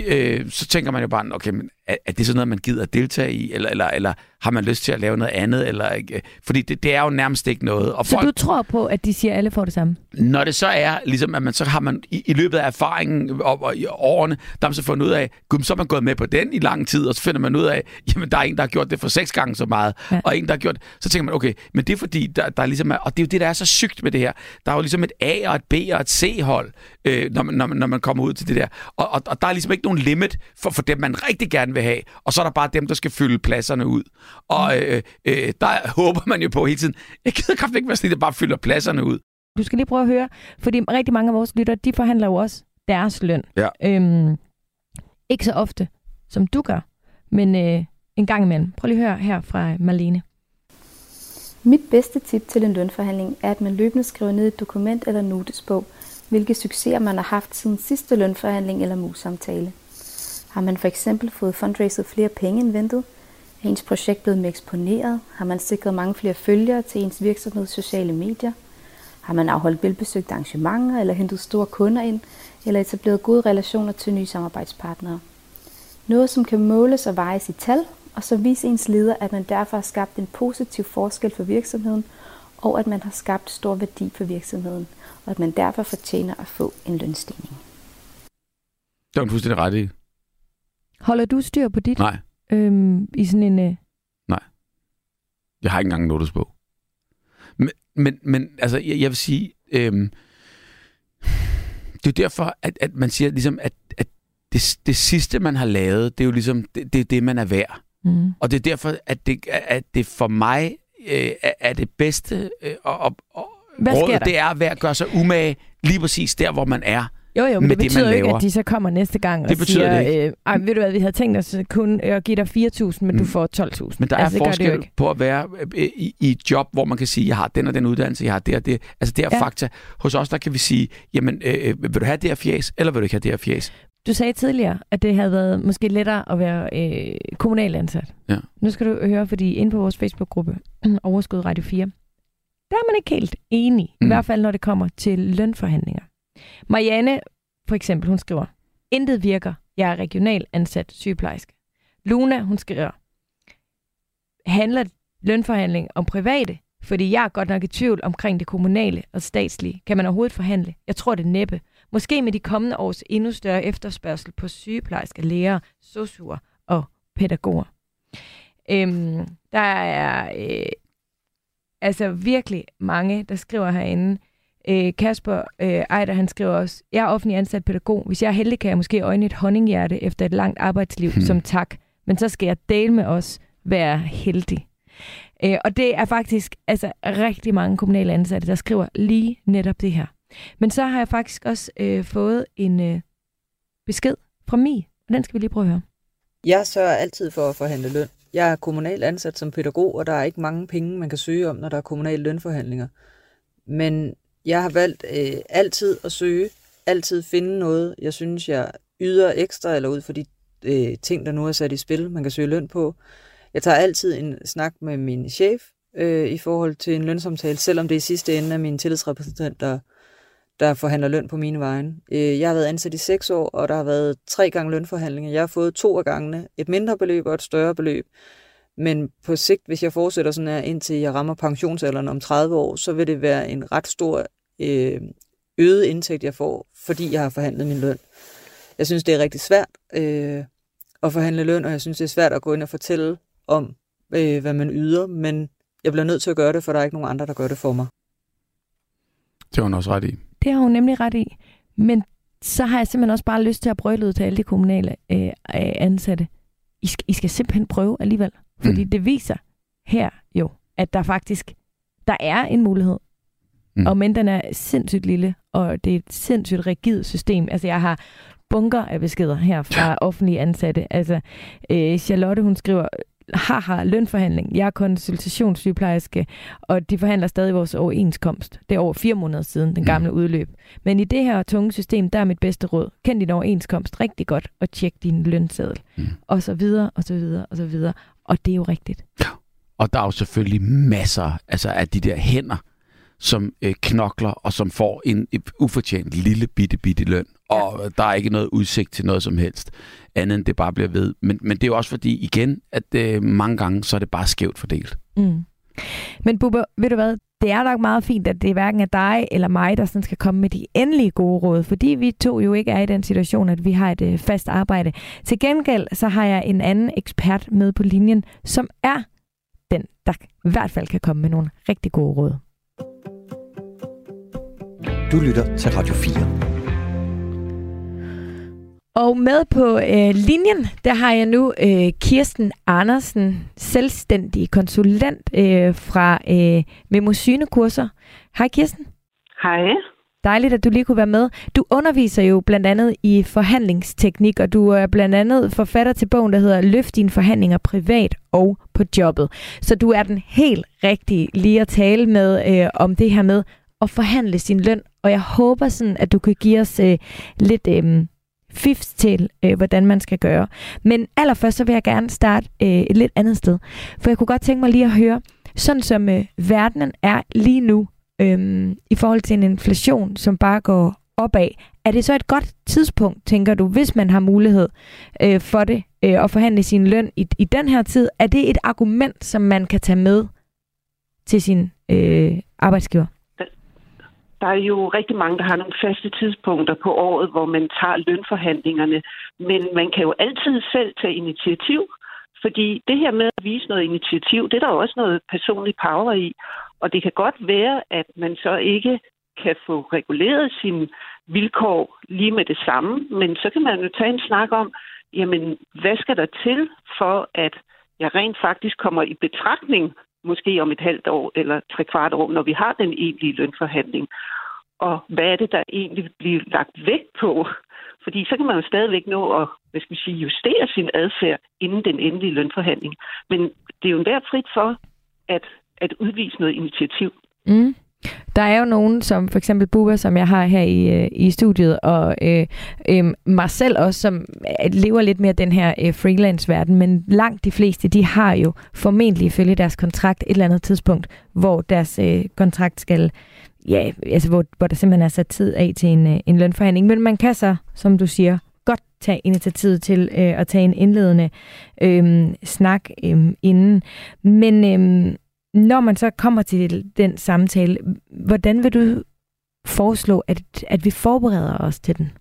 Øh, så tænker man jo bare, okay, men er, er det sådan noget, man gider at deltage i, eller, eller, eller har man lyst til at lave noget andet? Eller, ikke? Fordi det, det er jo nærmest ikke noget. Og så folk, du tror på, at de siger, at alle får det samme? Når det så er, ligesom at man så har man i, i løbet af erfaringen og, og i årene, der har man så fundet ud af, gud, så er man gået med på den i lang tid, og så finder man ud af, jamen der er en, der har gjort det for seks gange så meget, ja. og en, der har gjort Så tænker man, okay, men det er fordi, der, der er ligesom, og det er jo det, der er så sygt med det her. Der er jo ligesom et A og et B og et C-hold, øh, når, man, når, man, når man kommer ud til det der. Og, og, og der er ligesom ikke nogen limit for, for dem, man rigtig gerne vil have, og så er der bare dem, der skal fylde pladserne ud. Og mm. øh, øh, der håber man jo på hele tiden, jeg gider kraftigt ikke være sådan, der bare fylder pladserne ud. Du skal lige prøve at høre, fordi rigtig mange af vores lyttere, de forhandler jo også deres løn. Ja. Øhm, ikke så ofte, som du gør, men øh, en gang imellem. Prøv lige at høre her fra Marlene. Mit bedste tip til en lønforhandling er, at man løbende skriver ned et dokument eller notesbog, hvilke succeser man har haft siden sidste lønforhandling eller mus-samtale. Har man for eksempel fået fundraiset flere penge end ventet? Er ens projekt blevet mere eksponeret? Har man sikret mange flere følgere til ens virksomheds sociale medier? Har man afholdt velbesøgte arrangementer eller hentet store kunder ind, eller etableret gode relationer til nye samarbejdspartnere? Noget, som kan måles og vejes i tal, og så vise ens leder, at man derfor har skabt en positiv forskel for virksomheden, og at man har skabt stor værdi for virksomheden, og at man derfor fortjener at få en lønstigning. Det er en fuldstændig ret i. Holder du styr på dit? Nej. Øhm, I sådan en... Øh... Nej. Jeg har ikke engang en notesbog. Men, men, men altså, jeg, jeg vil sige... Øhm, det er derfor, at, at man siger ligesom, at, at det, det sidste, man har lavet, det er jo ligesom, det, det er det, man er værd. Mm. Og det er derfor, at det, at det for mig øh, er det bedste øh, og, og, og råd, det er at være, gøre sig umage lige præcis der, hvor man er. Jo, jo, men det betyder det, jo ikke, at de så kommer næste gang det og siger, det øh, ved du hvad, vi havde tænkt os kun at give dig 4.000, men mm. du får 12.000. Men der altså, er forskel på at være øh, i, i et job, hvor man kan sige, jeg har den og den uddannelse, jeg har det og det. Altså det er ja. fakta. Hos os, der kan vi sige, jamen, øh, øh, vil du have det her fjes, eller vil du ikke have det her fjes? Du sagde tidligere, at det havde været måske lettere at være øh, kommunal ansat. Ja. Nu skal du høre, fordi inde på vores Facebook-gruppe, Overskud Radio 4, der er man ikke helt enig, mm. i hvert fald når det kommer til lønforhandlinger. Marianne for eksempel, hun skriver, intet virker, jeg er regional ansat sygeplejerske. Luna, hun skriver, handler lønforhandling om private? Fordi jeg er godt nok i tvivl omkring det kommunale og statslige. Kan man overhovedet forhandle? Jeg tror det næppe. Måske med de kommende års endnu større efterspørgsel på sygeplejersker, læger, sosuer og pædagoger. Øhm, der er øh, altså virkelig mange, der skriver herinde, Øh, Kasper øh, Ejder, han skriver også, jeg er offentlig ansat pædagog. Hvis jeg er heldig, kan jeg måske øjne et honninghjerte efter et langt arbejdsliv hmm. som tak. Men så skal jeg dele med os være heldig. Øh, og det er faktisk altså, rigtig mange kommunale ansatte, der skriver lige netop det her. Men så har jeg faktisk også øh, fået en øh, besked fra mig, og den skal vi lige prøve at høre. Jeg sørger altid for at forhandle løn. Jeg er kommunal ansat som pædagog, og der er ikke mange penge, man kan søge om, når der er kommunale lønforhandlinger. Men jeg har valgt øh, altid at søge, altid finde noget, jeg synes, jeg yder ekstra, eller ud for de øh, ting, der nu er sat i spil, man kan søge løn på. Jeg tager altid en snak med min chef øh, i forhold til en lønsamtale, selvom det i sidste ende er min tillidsrepræsentant, der, der forhandler løn på mine vegne. Øh, jeg har været ansat i seks år, og der har været tre gange lønforhandlinger. Jeg har fået to af gangene et mindre beløb og et større beløb. Men på sigt, hvis jeg fortsætter sådan her, indtil jeg rammer pensionsalderen om 30 år, så vil det være en ret stor øh, øget indtægt, jeg får, fordi jeg har forhandlet min løn. Jeg synes, det er rigtig svært øh, at forhandle løn, og jeg synes, det er svært at gå ind og fortælle om, øh, hvad man yder, men jeg bliver nødt til at gøre det, for der er ikke nogen andre, der gør det for mig. Det har hun også ret i. Det har hun nemlig ret i. Men så har jeg simpelthen også bare lyst til at prøve ud til alle de kommunale øh, ansatte. I skal, I skal simpelthen prøve alligevel. Fordi mm. det viser her jo, at der faktisk der er en mulighed. Mm. Og men den er sindssygt lille, og det er et sindssygt rigidt system. Altså jeg har bunker af beskeder her fra offentlige ansatte. Altså øh, Charlotte, hun skriver, haha, lønforhandling. Jeg er konsultationssygeplejerske, og de forhandler stadig vores overenskomst. Det er over fire måneder siden, den gamle mm. udløb. Men i det her tunge system, der er mit bedste råd. Kend din overenskomst rigtig godt, og tjek din lønseddel. Mm. Og så videre, og så videre, og så videre. Og det er jo rigtigt. Og der er jo selvfølgelig masser altså, af de der hænder, som øh, knokler og som får en ufortjent lille bitte bitte løn. Og ja. der er ikke noget udsigt til noget som helst, andet end det bare bliver ved. Men, men det er jo også fordi, igen, at øh, mange gange, så er det bare skævt fordelt. Mm. Men Bubber, ved du hvad? Det er nok meget fint, at det hverken er dig eller mig, der sådan skal komme med de endelige gode råd, fordi vi to jo ikke er i den situation, at vi har et øh, fast arbejde. Til gengæld så har jeg en anden ekspert med på linjen, som er den, der i hvert fald kan komme med nogle rigtig gode råd. Du lytter til Radio 4. Og med på øh, linjen, der har jeg nu øh, Kirsten Andersen, selvstændig konsulent øh, fra øh, Memosynekurser. Hej Kirsten. Hej. Dejligt, at du lige kunne være med. Du underviser jo blandt andet i forhandlingsteknik, og du er blandt andet forfatter til bogen, der hedder Løft dine forhandlinger privat og på jobbet. Så du er den helt rigtige lige at tale med øh, om det her med at forhandle sin løn. Og jeg håber sådan, at du kan give os øh, lidt... Øh, fifs til, øh, hvordan man skal gøre. Men allerførst så vil jeg gerne starte øh, et lidt andet sted. For jeg kunne godt tænke mig lige at høre, sådan som øh, verdenen er lige nu, øh, i forhold til en inflation, som bare går opad, er det så et godt tidspunkt, tænker du, hvis man har mulighed øh, for det, øh, at forhandle sin løn i, i den her tid? Er det et argument, som man kan tage med til sin øh, arbejdsgiver? Der er jo rigtig mange, der har nogle faste tidspunkter på året, hvor man tager lønforhandlingerne. Men man kan jo altid selv tage initiativ, fordi det her med at vise noget initiativ, det er der også noget personlig power i. Og det kan godt være, at man så ikke kan få reguleret sine vilkår lige med det samme, men så kan man jo tage en snak om, jamen, hvad skal der til for, at jeg rent faktisk kommer i betragtning måske om et halvt år eller tre kvart år, når vi har den egentlige lønforhandling. Og hvad er det, der egentlig bliver lagt vægt på? Fordi så kan man jo stadigvæk nå at hvad skal man sige, justere sin adfærd inden den endelige lønforhandling. Men det er jo endda frit for at, at udvise noget initiativ. Mm. Der er jo nogen, som for eksempel Bubba, som jeg har her i, øh, i studiet, og øh, øh, mig selv også, som øh, lever lidt mere den her øh, freelance-verden, men langt de fleste, de har jo formentlig ifølge deres kontrakt et eller andet tidspunkt, hvor deres øh, kontrakt skal, ja, altså hvor, hvor der simpelthen er sat tid af til en, øh, en lønforhandling. Men man kan så, som du siger, godt tage initiativ til øh, at tage en indledende øh, snak øh, inden. Men øh, når man så kommer til den samtale, hvordan vil du foreslå, at, at vi forbereder os til den?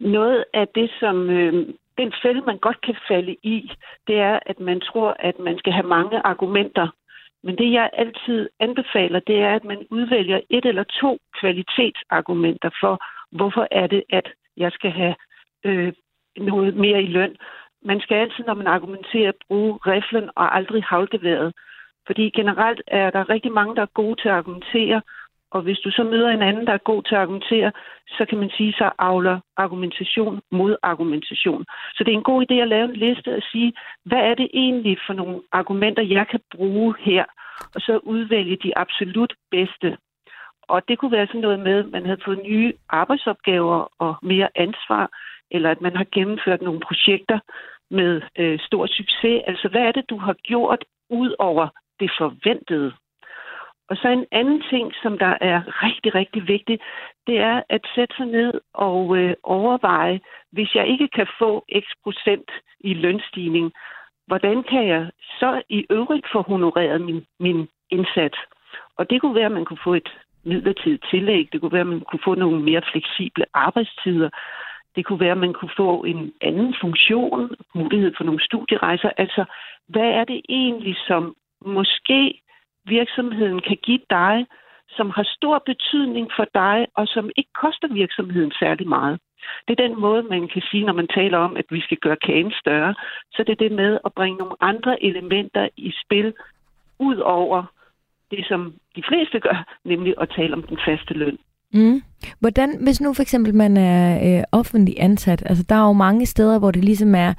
Noget af det, som øh, den fælde, man godt kan falde i, det er, at man tror, at man skal have mange argumenter. Men det, jeg altid anbefaler, det er, at man udvælger et eller to kvalitetsargumenter for, hvorfor er det, at jeg skal have øh, noget mere i løn man skal altid, når man argumenterer, bruge riflen og aldrig havlgeværet. Fordi generelt er der rigtig mange, der er gode til at argumentere, Og hvis du så møder en anden, der er god til at argumentere, så kan man sige, så avler argumentation mod argumentation. Så det er en god idé at lave en liste og sige, hvad er det egentlig for nogle argumenter, jeg kan bruge her, og så udvælge de absolut bedste. Og det kunne være sådan noget med, at man havde fået nye arbejdsopgaver og mere ansvar, eller at man har gennemført nogle projekter med øh, stor succes. Altså, hvad er det, du har gjort ud over det forventede? Og så en anden ting, som der er rigtig, rigtig vigtigt, det er at sætte sig ned og øh, overveje, hvis jeg ikke kan få x procent i lønstigning, hvordan kan jeg så i øvrigt få honoreret min, min indsats? Og det kunne være, at man kunne få et midlertidigt tillæg. Det kunne være, at man kunne få nogle mere fleksible arbejdstider. Det kunne være, at man kunne få en anden funktion, mulighed for nogle studierejser. Altså, hvad er det egentlig, som måske virksomheden kan give dig, som har stor betydning for dig, og som ikke koster virksomheden særlig meget. Det er den måde, man kan sige, når man taler om, at vi skal gøre kagen større. Så det er det med at bringe nogle andre elementer i spil, ud over det, som de fleste gør, nemlig at tale om den faste løn. Mm. Hvordan, hvis nu for eksempel man er øh, offentlig ansat, altså der er jo mange steder, hvor det ligesom er,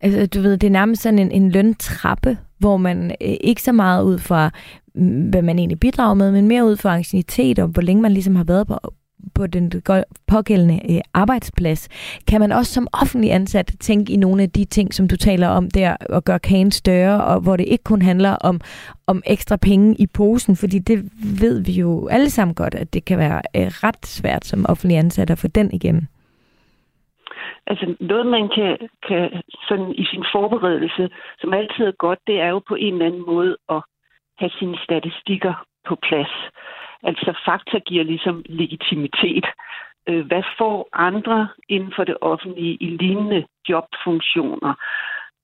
altså du ved, det er nærmest sådan en, en løntrappe, hvor man øh, ikke så meget ud fra, mm, hvad man egentlig bidrager med, men mere ud fra ancienitet og hvor længe man ligesom har været på, på den pågældende øh, arbejdsplads. Kan man også som offentlig ansat tænke i nogle af de ting, som du taler om der, og gøre kagen større, og hvor det ikke kun handler om, om ekstra penge i posen, fordi det ved vi jo alle sammen godt, at det kan være øh, ret svært som offentlig ansat at få den igennem. Altså noget, man kan, kan sådan i sin forberedelse, som altid er godt, det er jo på en eller anden måde at have sine statistikker på plads. Altså fakta giver ligesom legitimitet. Øh, hvad får andre inden for det offentlige i lignende jobfunktioner?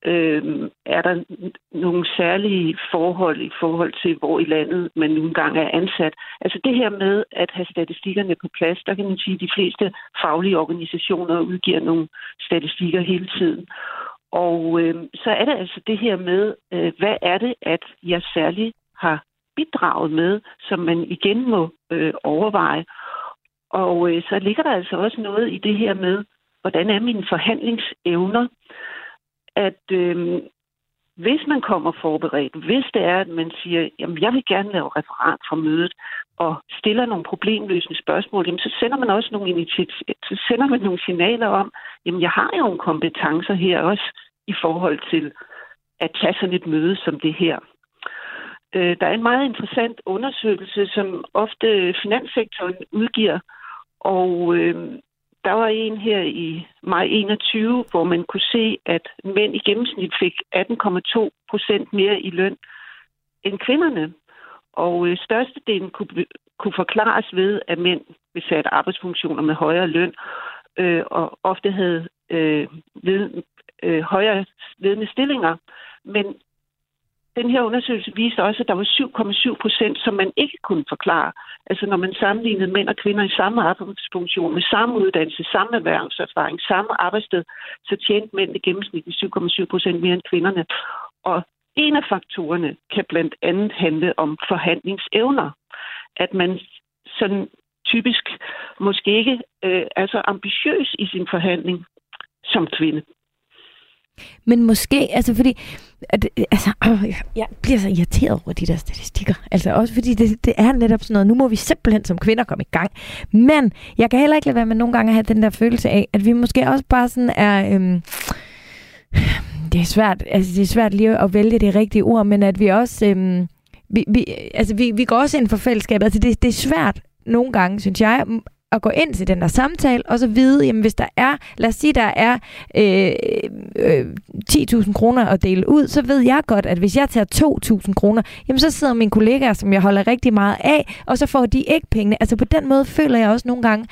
Øh, er der nogle særlige forhold i forhold til, hvor i landet man nu engang er ansat? Altså det her med at have statistikkerne på plads, der kan man sige, at de fleste faglige organisationer udgiver nogle statistikker hele tiden. Og øh, så er det altså det her med, øh, hvad er det, at jeg særligt har bidraget med, som man igen må øh, overveje. Og øh, så ligger der altså også noget i det her med, hvordan er mine forhandlingsevner, at øh, hvis man kommer forberedt, hvis det er, at man siger, jamen jeg vil gerne lave referat fra mødet, og stiller nogle problemløsende spørgsmål, jamen så sender man også nogle initiativer, så sender man nogle signaler om, jamen jeg har jo nogle kompetencer her også i forhold til at tage sådan et møde som det her. Øh, der er en meget interessant undersøgelse, som ofte finanssektoren udgiver, og øh, der var en her i maj 21, hvor man kunne se, at mænd i gennemsnit fik 18,2 procent mere i løn end kvinderne. Og øh, størstedelen kunne, kunne forklares ved, at mænd besatte arbejdsfunktioner med højere løn, øh, og ofte havde øh, ved, øh, højere ledende stillinger. Men den her undersøgelse viste også, at der var 7,7 procent, som man ikke kunne forklare. Altså når man sammenlignede mænd og kvinder i samme arbejdsfunktion, med samme uddannelse, samme erhvervserfaring, samme arbejdssted, så tjente mænd i gennemsnit 7,7 procent mere end kvinderne. Og en af faktorerne kan blandt andet handle om forhandlingsevner. At man sådan typisk måske ikke øh, er så ambitiøs i sin forhandling som kvinde. Men måske, altså fordi, at, altså, øh, jeg bliver så irriteret over de der statistikker. Altså også fordi det, det er netop sådan noget, nu må vi simpelthen som kvinder komme i gang. Men jeg kan heller ikke lade være med nogle gange at have den der følelse af, at vi måske også bare sådan er... Øh, det er svært, altså det er svært lige at vælge det rigtige ord, men at vi også, øhm, vi, vi, altså vi, vi går også ind for fællesskabet. Altså det, det er svært nogle gange, synes jeg, at gå ind til den der samtale, og så vide, jamen hvis der er, lad os sige, der er øh, øh, 10.000 kroner at dele ud, så ved jeg godt, at hvis jeg tager 2.000 kroner, jamen så sidder mine kollegaer, som jeg holder rigtig meget af, og så får de ikke pengene. Altså på den måde føler jeg også nogle gange,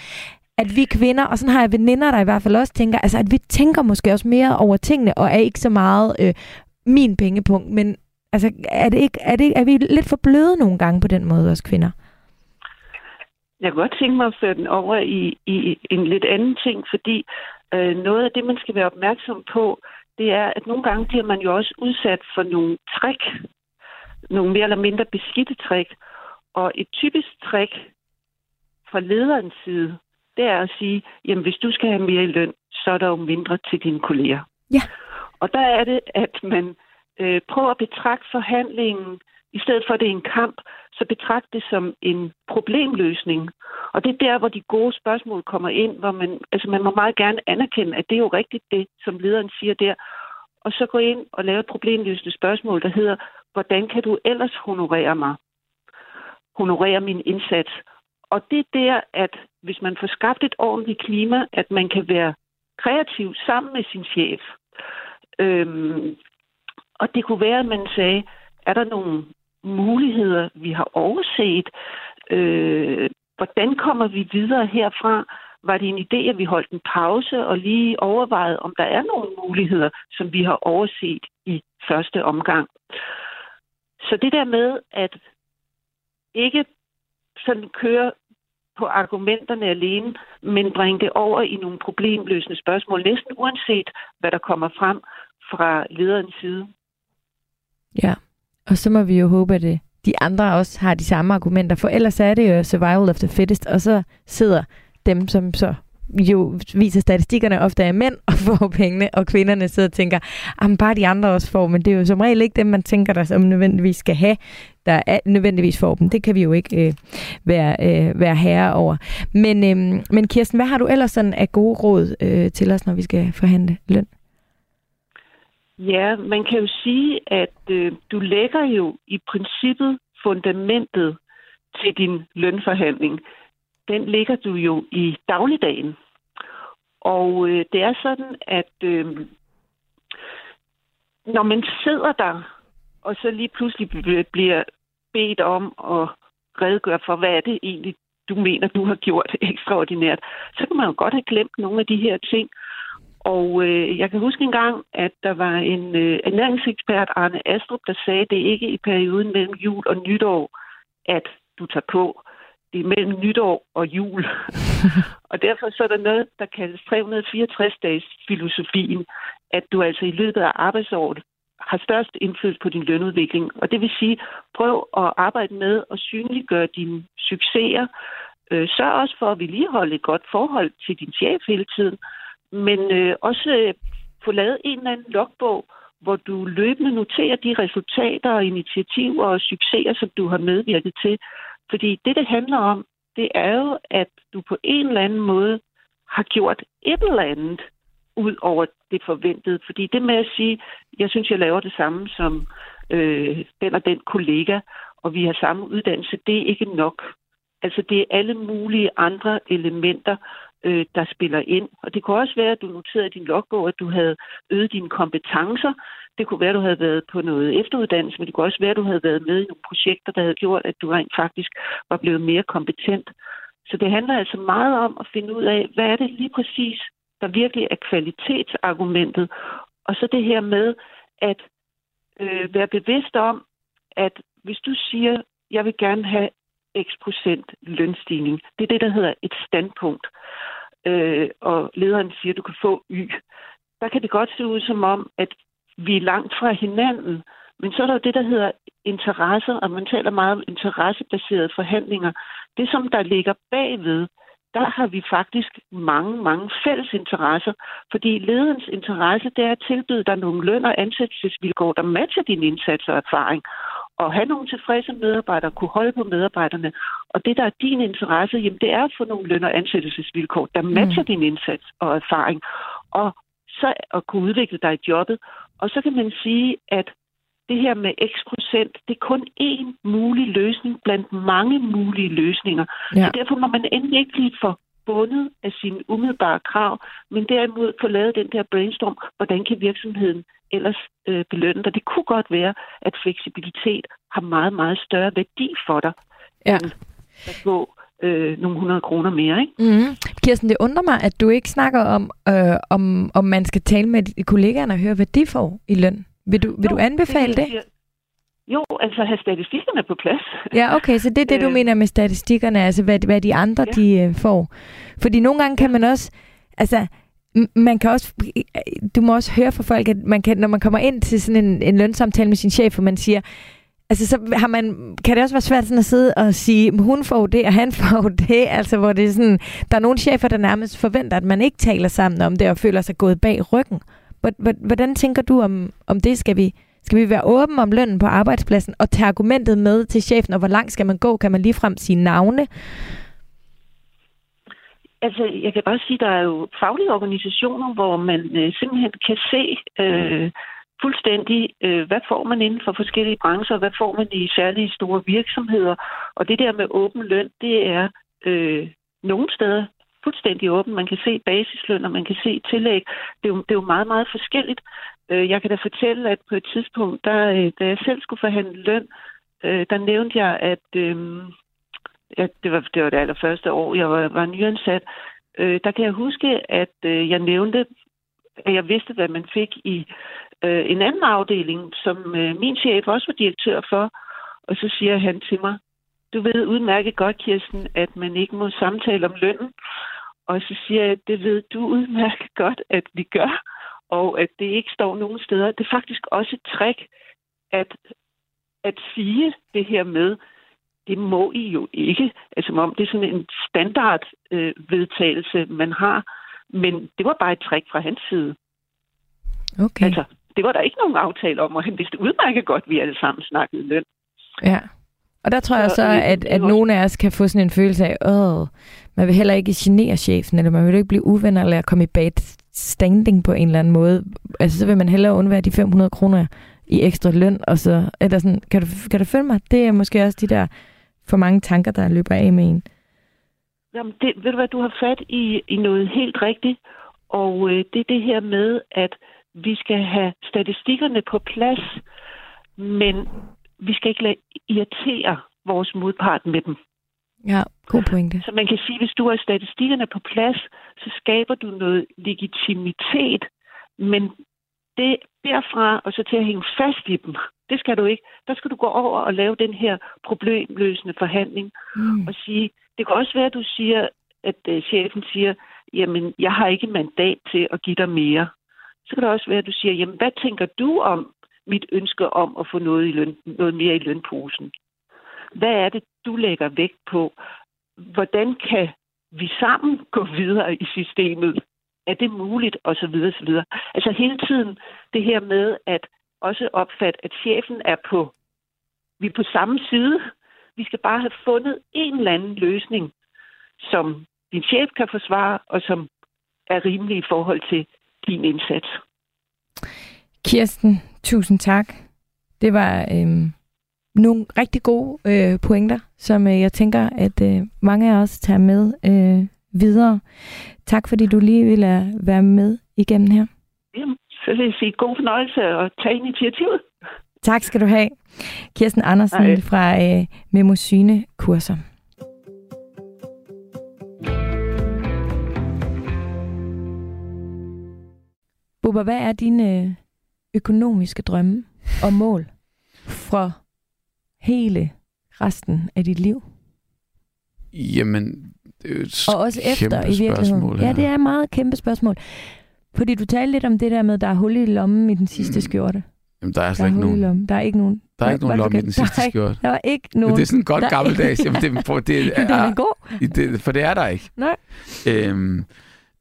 at vi kvinder, og sådan har jeg veninder, der i hvert fald også tænker, altså at vi tænker måske også mere over tingene, og er ikke så meget øh, min pengepunkt, men altså er, det ikke, er, det, er vi lidt for bløde nogle gange på den måde, os kvinder? Jeg kunne godt tænke mig at føre den over i, i en lidt anden ting, fordi øh, noget af det, man skal være opmærksom på, det er, at nogle gange bliver man jo også udsat for nogle trick, nogle mere eller mindre beskidte trick. Og et typisk trick, fra lederens side, det er at sige, jamen hvis du skal have mere i løn, så er der jo mindre til dine kolleger. Ja. Og der er det, at man øh, prøver at betragte forhandlingen, i stedet for at det er en kamp, så betragt det som en problemløsning. Og det er der, hvor de gode spørgsmål kommer ind, hvor man, altså man må meget gerne anerkende, at det er jo rigtigt det, som lederen siger der. Og så gå ind og lave et problemløsende spørgsmål, der hedder, hvordan kan du ellers honorere mig? Honorere min indsats. Og det er der, at hvis man får skabt et ordentligt klima, at man kan være kreativ sammen med sin chef. Øhm, og det kunne være, at man sagde, er der nogle muligheder, vi har overset? Øh, hvordan kommer vi videre herfra? Var det en idé, at vi holdt en pause og lige overvejede, om der er nogle muligheder, som vi har overset i første omgang? Så det der med at ikke sådan køre på argumenterne alene, men bringe det over i nogle problemløsende spørgsmål, næsten uanset hvad der kommer frem fra lederens side. Ja, og så må vi jo håbe, at det, de andre også har de samme argumenter, for ellers er det jo survival of the fittest, og så sidder dem, som så jo viser statistikkerne ofte er mænd og får pengene, og kvinderne sidder og tænker, at bare de andre også får, men det er jo som regel ikke dem, man tænker, der som nødvendigvis skal have, der er, nødvendigvis får dem. Det kan vi jo ikke øh, være, øh, være herre over. Men, øh, men Kirsten, hvad har du ellers sådan af gode råd øh, til os, når vi skal forhandle løn? Ja, man kan jo sige, at øh, du lægger jo i princippet fundamentet til din lønforhandling. Den ligger du jo i dagligdagen. Og øh, det er sådan, at øh, når man sidder der, og så lige pludselig bliver bedt om at redegøre for, hvad er det egentlig, du mener, du har gjort ekstraordinært, så kan man jo godt have glemt nogle af de her ting. Og øh, jeg kan huske en gang, at der var en øh, ernæringsekspert, Arne Astrup, der sagde, at det ikke i perioden mellem jul og nytår, at du tager på. Det er mellem nytår og jul. og derfor så er der noget, der kaldes 364-dages filosofien, at du altså i løbet af arbejdsåret har størst indflydelse på din lønudvikling. Og det vil sige, prøv at arbejde med at synliggøre dine succeser. Øh, sørg også for at vedligeholde et godt forhold til din chef hele tiden men øh, også øh, få lavet en eller anden logbog, hvor du løbende noterer de resultater og initiativer og succeser, som du har medvirket til. Fordi det, det handler om, det er jo, at du på en eller anden måde har gjort et eller andet ud over det forventede. Fordi det med at sige, jeg synes, jeg laver det samme som øh, den og den kollega, og vi har samme uddannelse, det er ikke nok. Altså, det er alle mulige andre elementer, øh, der spiller ind. Og det kunne også være, at du noterede i din logbog, at du havde øget dine kompetencer. Det kunne være, at du havde været på noget efteruddannelse, men det kunne også være, at du havde været med i nogle projekter, der havde gjort, at du rent faktisk var blevet mere kompetent. Så det handler altså meget om at finde ud af, hvad er det lige præcis, der virkelig er kvalitetsargumentet. Og så det her med at øh, være bevidst om, at hvis du siger, jeg vil gerne have x procent lønstigning. Det er det, der hedder et standpunkt. Øh, og lederen siger, at du kan få y. Der kan det godt se ud som om, at vi er langt fra hinanden. Men så er der jo det, der hedder interesser, og man taler meget om interessebaserede forhandlinger. Det, som der ligger bagved, der har vi faktisk mange, mange fælles interesser, fordi lederens interesse, det er at tilbyde dig nogle løn- og ansættelsesvilkår, der matcher din indsats og erfaring at have nogle tilfredse medarbejdere, kunne holde på medarbejderne. Og det, der er din interesse, jamen, det er at få nogle løn- og ansættelsesvilkår, der matcher mm. din indsats og erfaring. Og så at kunne udvikle dig i jobbet. Og så kan man sige, at det her med x procent, det er kun én mulig løsning blandt mange mulige løsninger. Ja. Så derfor må man endelig ikke blive for bundet af sine umiddelbare krav, men derimod få lavet den der brainstorm, hvordan kan virksomheden ellers øh, belønne dig. Det kunne godt være, at fleksibilitet har meget, meget større værdi for dig, ja. end at gå øh, nogle 100 kroner mere. Ikke? Mm. Kirsten, det undrer mig, at du ikke snakker om, øh, om, om man skal tale med kollegaerne og høre, hvad de får i løn. Vil du, vil jo, du anbefale det? det? Jo, altså have statistikkerne på plads. Ja, okay, så det er det, du øh, mener med statistikkerne, altså hvad, hvad de andre ja. de øh, får. Fordi nogle gange kan man også, altså man kan også, du må også høre fra folk, at man kan, når man kommer ind til sådan en, en lønsamtale med sin chef, og man siger, Altså, så har man, kan det også være svært sådan at sidde og sige, hun får det, og han får det, altså hvor det er sådan, der er nogle chefer, der nærmest forventer, at man ikke taler sammen om det, og føler sig gået bag ryggen. Hvordan tænker du om, om det? Skal vi, skal vi være åben om lønnen på arbejdspladsen, og tage argumentet med til chefen, og hvor langt skal man gå? Kan man ligefrem sige navne? Altså, jeg kan bare sige, at der er jo faglige organisationer, hvor man øh, simpelthen kan se øh, fuldstændig, øh, hvad får man inden for forskellige brancher, hvad får man i særlige store virksomheder. Og det der med åben løn, det er øh, nogle steder fuldstændig åben. Man kan se basisløn, og man kan se tillæg. Det er jo, det er jo meget, meget forskelligt. Øh, jeg kan da fortælle, at på et tidspunkt, der, øh, da jeg selv skulle forhandle løn, øh, der nævnte jeg, at øh, at det, var, det var det allerførste år, jeg var, var nyansat. Øh, der kan jeg huske, at øh, jeg nævnte, at jeg vidste, hvad man fik i øh, en anden afdeling, som øh, min chef også var direktør for. Og så siger han til mig, du ved udmærket godt, Kirsten, at man ikke må samtale om lønnen. Og så siger jeg, det ved du udmærket godt, at vi gør, og at det ikke står nogen steder. Det er faktisk også et trick at, at sige det her med, det må I jo ikke. Altså om det er sådan en standard øh, vedtagelse, man har. Men det var bare et trick fra hans side. Okay. Altså, det var der ikke nogen aftale om, og han vidste udmærket godt, at vi alle sammen snakkede løn. Ja. Og der tror jeg så, at, at nogle af os kan få sådan en følelse af, åh, man vil heller ikke genere chefen, eller man vil ikke blive uvenner, eller komme i bad standing på en eller anden måde. Altså, så vil man hellere undvære de 500 kroner i ekstra løn, og så er der sådan, kan du, kan du følge mig? Det er måske også de der for mange tanker, der løber af med en. Jamen, det, ved du hvad, du har fat i, i noget helt rigtigt, og øh, det er det her med, at vi skal have statistikkerne på plads, men vi skal ikke lade irritere vores modpart med dem. Ja, god pointe. Så man kan sige, at hvis du har statistikkerne på plads, så skaber du noget legitimitet, men det derfra og så til at hænge fast i dem, det skal du ikke. Der skal du gå over og lave den her problemløsende forhandling mm. og sige, det kan også være, at du siger, at uh, chefen siger, jamen, jeg har ikke mandat til at give dig mere. Så kan det også være, at du siger, jamen, hvad tænker du om mit ønske om at få noget, i løn, noget mere i lønposen? Hvad er det, du lægger vægt på? Hvordan kan vi sammen gå videre i systemet? Er det muligt? Og så videre, så videre. Altså hele tiden det her med at også opfatte, at chefen er på, vi er på samme side. Vi skal bare have fundet en eller anden løsning, som din chef kan forsvare, og som er rimelig i forhold til din indsats. Kirsten, tusind tak. Det var øhm, nogle rigtig gode øh, pointer, som øh, jeg tænker, at øh, mange af os tager med øh, videre. Tak fordi du lige ville være med igennem her. Jamen, så vil jeg sige god fornøjelse og tage initiativet. Tak skal du have. Kirsten Andersen Hej. fra øh, Memosyne Kurser. Bubber, hvad er dine øh, økonomiske drømme og mål for hele resten af dit liv? Jamen, det er jo et Og også efter i virkeligheden. Ja, det er et meget kæmpe spørgsmål. Fordi du talte lidt om det der med, at der er hul i lommen i den sidste mm. skjorte. Jamen, der er slet ikke nogen. Der er ikke nogen. Der er ikke nogen lomme i den sidste skjorte. Der er ikke nogen. det er sådan godt gammeldags. Jamen, det, det, er, det er god. Det, for det er der ikke. Nej. Øhm,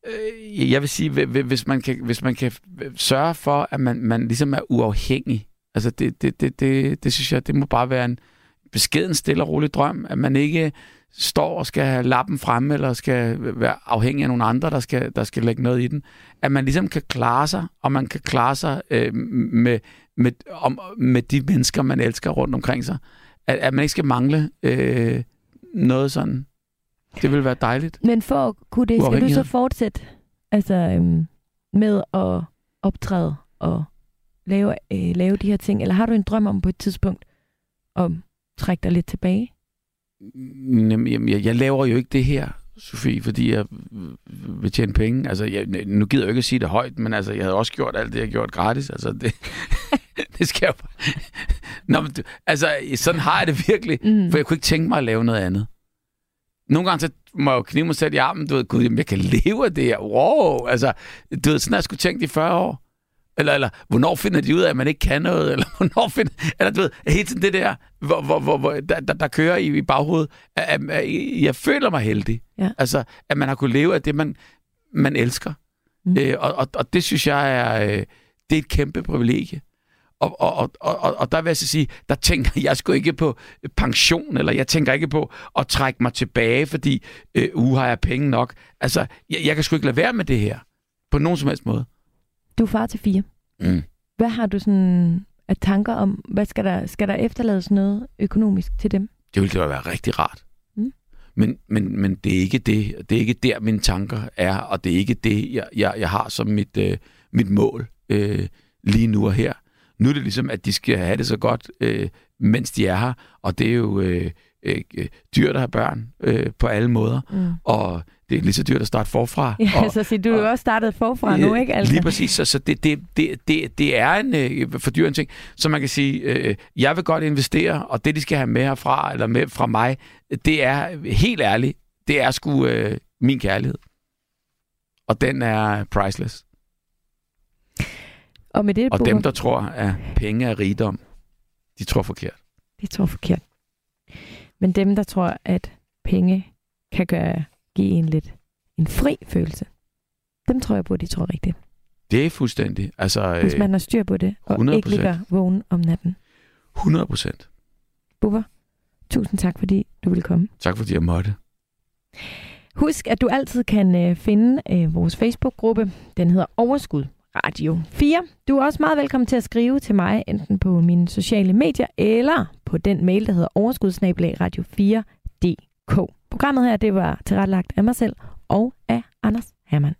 øh, jeg vil sige, hvis man kan, hvis man kan sørge for, at man, man ligesom er uafhængig, altså det, det, det, det, det synes jeg, det må bare være en beskeden, stille og rolig drøm, at man ikke står og skal have lappen fremme, eller skal være afhængig af nogle andre, der skal, der skal lægge noget i den. At man ligesom kan klare sig, og man kan klare sig øh, med, med, om, med de mennesker, man elsker rundt omkring sig. At, at man ikke skal mangle øh, noget sådan. Det vil være dejligt. Men for at kunne det, skal du så fortsætte altså, øhm, med at optræde og lave, øh, lave de her ting? Eller har du en drøm om på et tidspunkt at trække dig lidt tilbage? Jamen, jeg, jeg laver jo ikke det her, Sofie, fordi jeg vil tjene penge. Altså, jeg, nu gider jeg ikke at sige det højt, men altså, jeg havde også gjort alt det, jeg gjort gratis. Altså, det, det skal jeg bare... Nå, men, altså, sådan har jeg det virkelig, mm. for jeg kunne ikke tænke mig at lave noget andet. Nogle gange så må jeg jo knive mig selv i armen, du ved, gud, jeg kan leve af det her. Wow! Altså, du ved, sådan har jeg skulle tænkt i 40 år. Eller, eller hvornår finder de ud af, at man ikke kan noget? Eller hvornår finder... Eller du ved, hele tiden det der, hvor, hvor, hvor, hvor der, der, der kører i, i baghovedet. At, at, at, jeg føler mig heldig. Ja. Altså, at man har kunnet leve af det, man, man elsker. Mm. Øh, og, og, og det synes jeg er... Øh, det er et kæmpe privilegie. Og, og, og, og, og der vil jeg så sige, der tænker jeg sgu ikke på pension, eller jeg tænker ikke på at trække mig tilbage, fordi øh, uh, har jeg penge nok. Altså, jeg, jeg kan sgu ikke lade være med det her. På nogen som helst måde. Du er far til fire. Mm. Hvad har du sådan af tanker om, hvad skal der, skal der efterlades noget økonomisk til dem? Det ville da være rigtig rart. Mm. Men, men, men det er ikke det. Det er ikke der, mine tanker er, og det er ikke det, jeg, jeg, jeg har som mit, øh, mit mål øh, lige nu og her. Nu er det ligesom, at de skal have det så godt, øh, mens de er her, og det er jo øh, øh, dyrt at have børn øh, på alle måder, Mm. og det er lige så dyrt at starte forfra. Ja, og, så du er jo også startet forfra nu, ikke? Altså. Lige præcis, så, så det, det, det, det, det er en øh, fordyrende ting. Så man kan sige, øh, jeg vil godt investere, og det, de skal have med herfra, eller med fra mig, det er helt ærligt, det er sgu øh, min kærlighed. Og den er priceless. Og med det, Og dem, der tror, at penge er rigdom, de tror forkert. de tror forkert. Men dem, der tror, at penge kan gøre, give en lidt en fri følelse, dem tror jeg på, de tror rigtigt. Det er fuldstændig. Altså, Hvis man har styr på det, og 100%. ikke ligger vågen om natten. 100 procent. Bubber, tusind tak, fordi du ville komme. Tak fordi jeg måtte. Husk, at du altid kan øh, finde øh, vores Facebook-gruppe. Den hedder Overskud Radio 4. Du er også meget velkommen til at skrive til mig, enten på mine sociale medier, eller på den mail, der hedder overskudsnabelag radio 4.dk. Programmet her, det var tilrettelagt af mig selv og af Anders Hermann.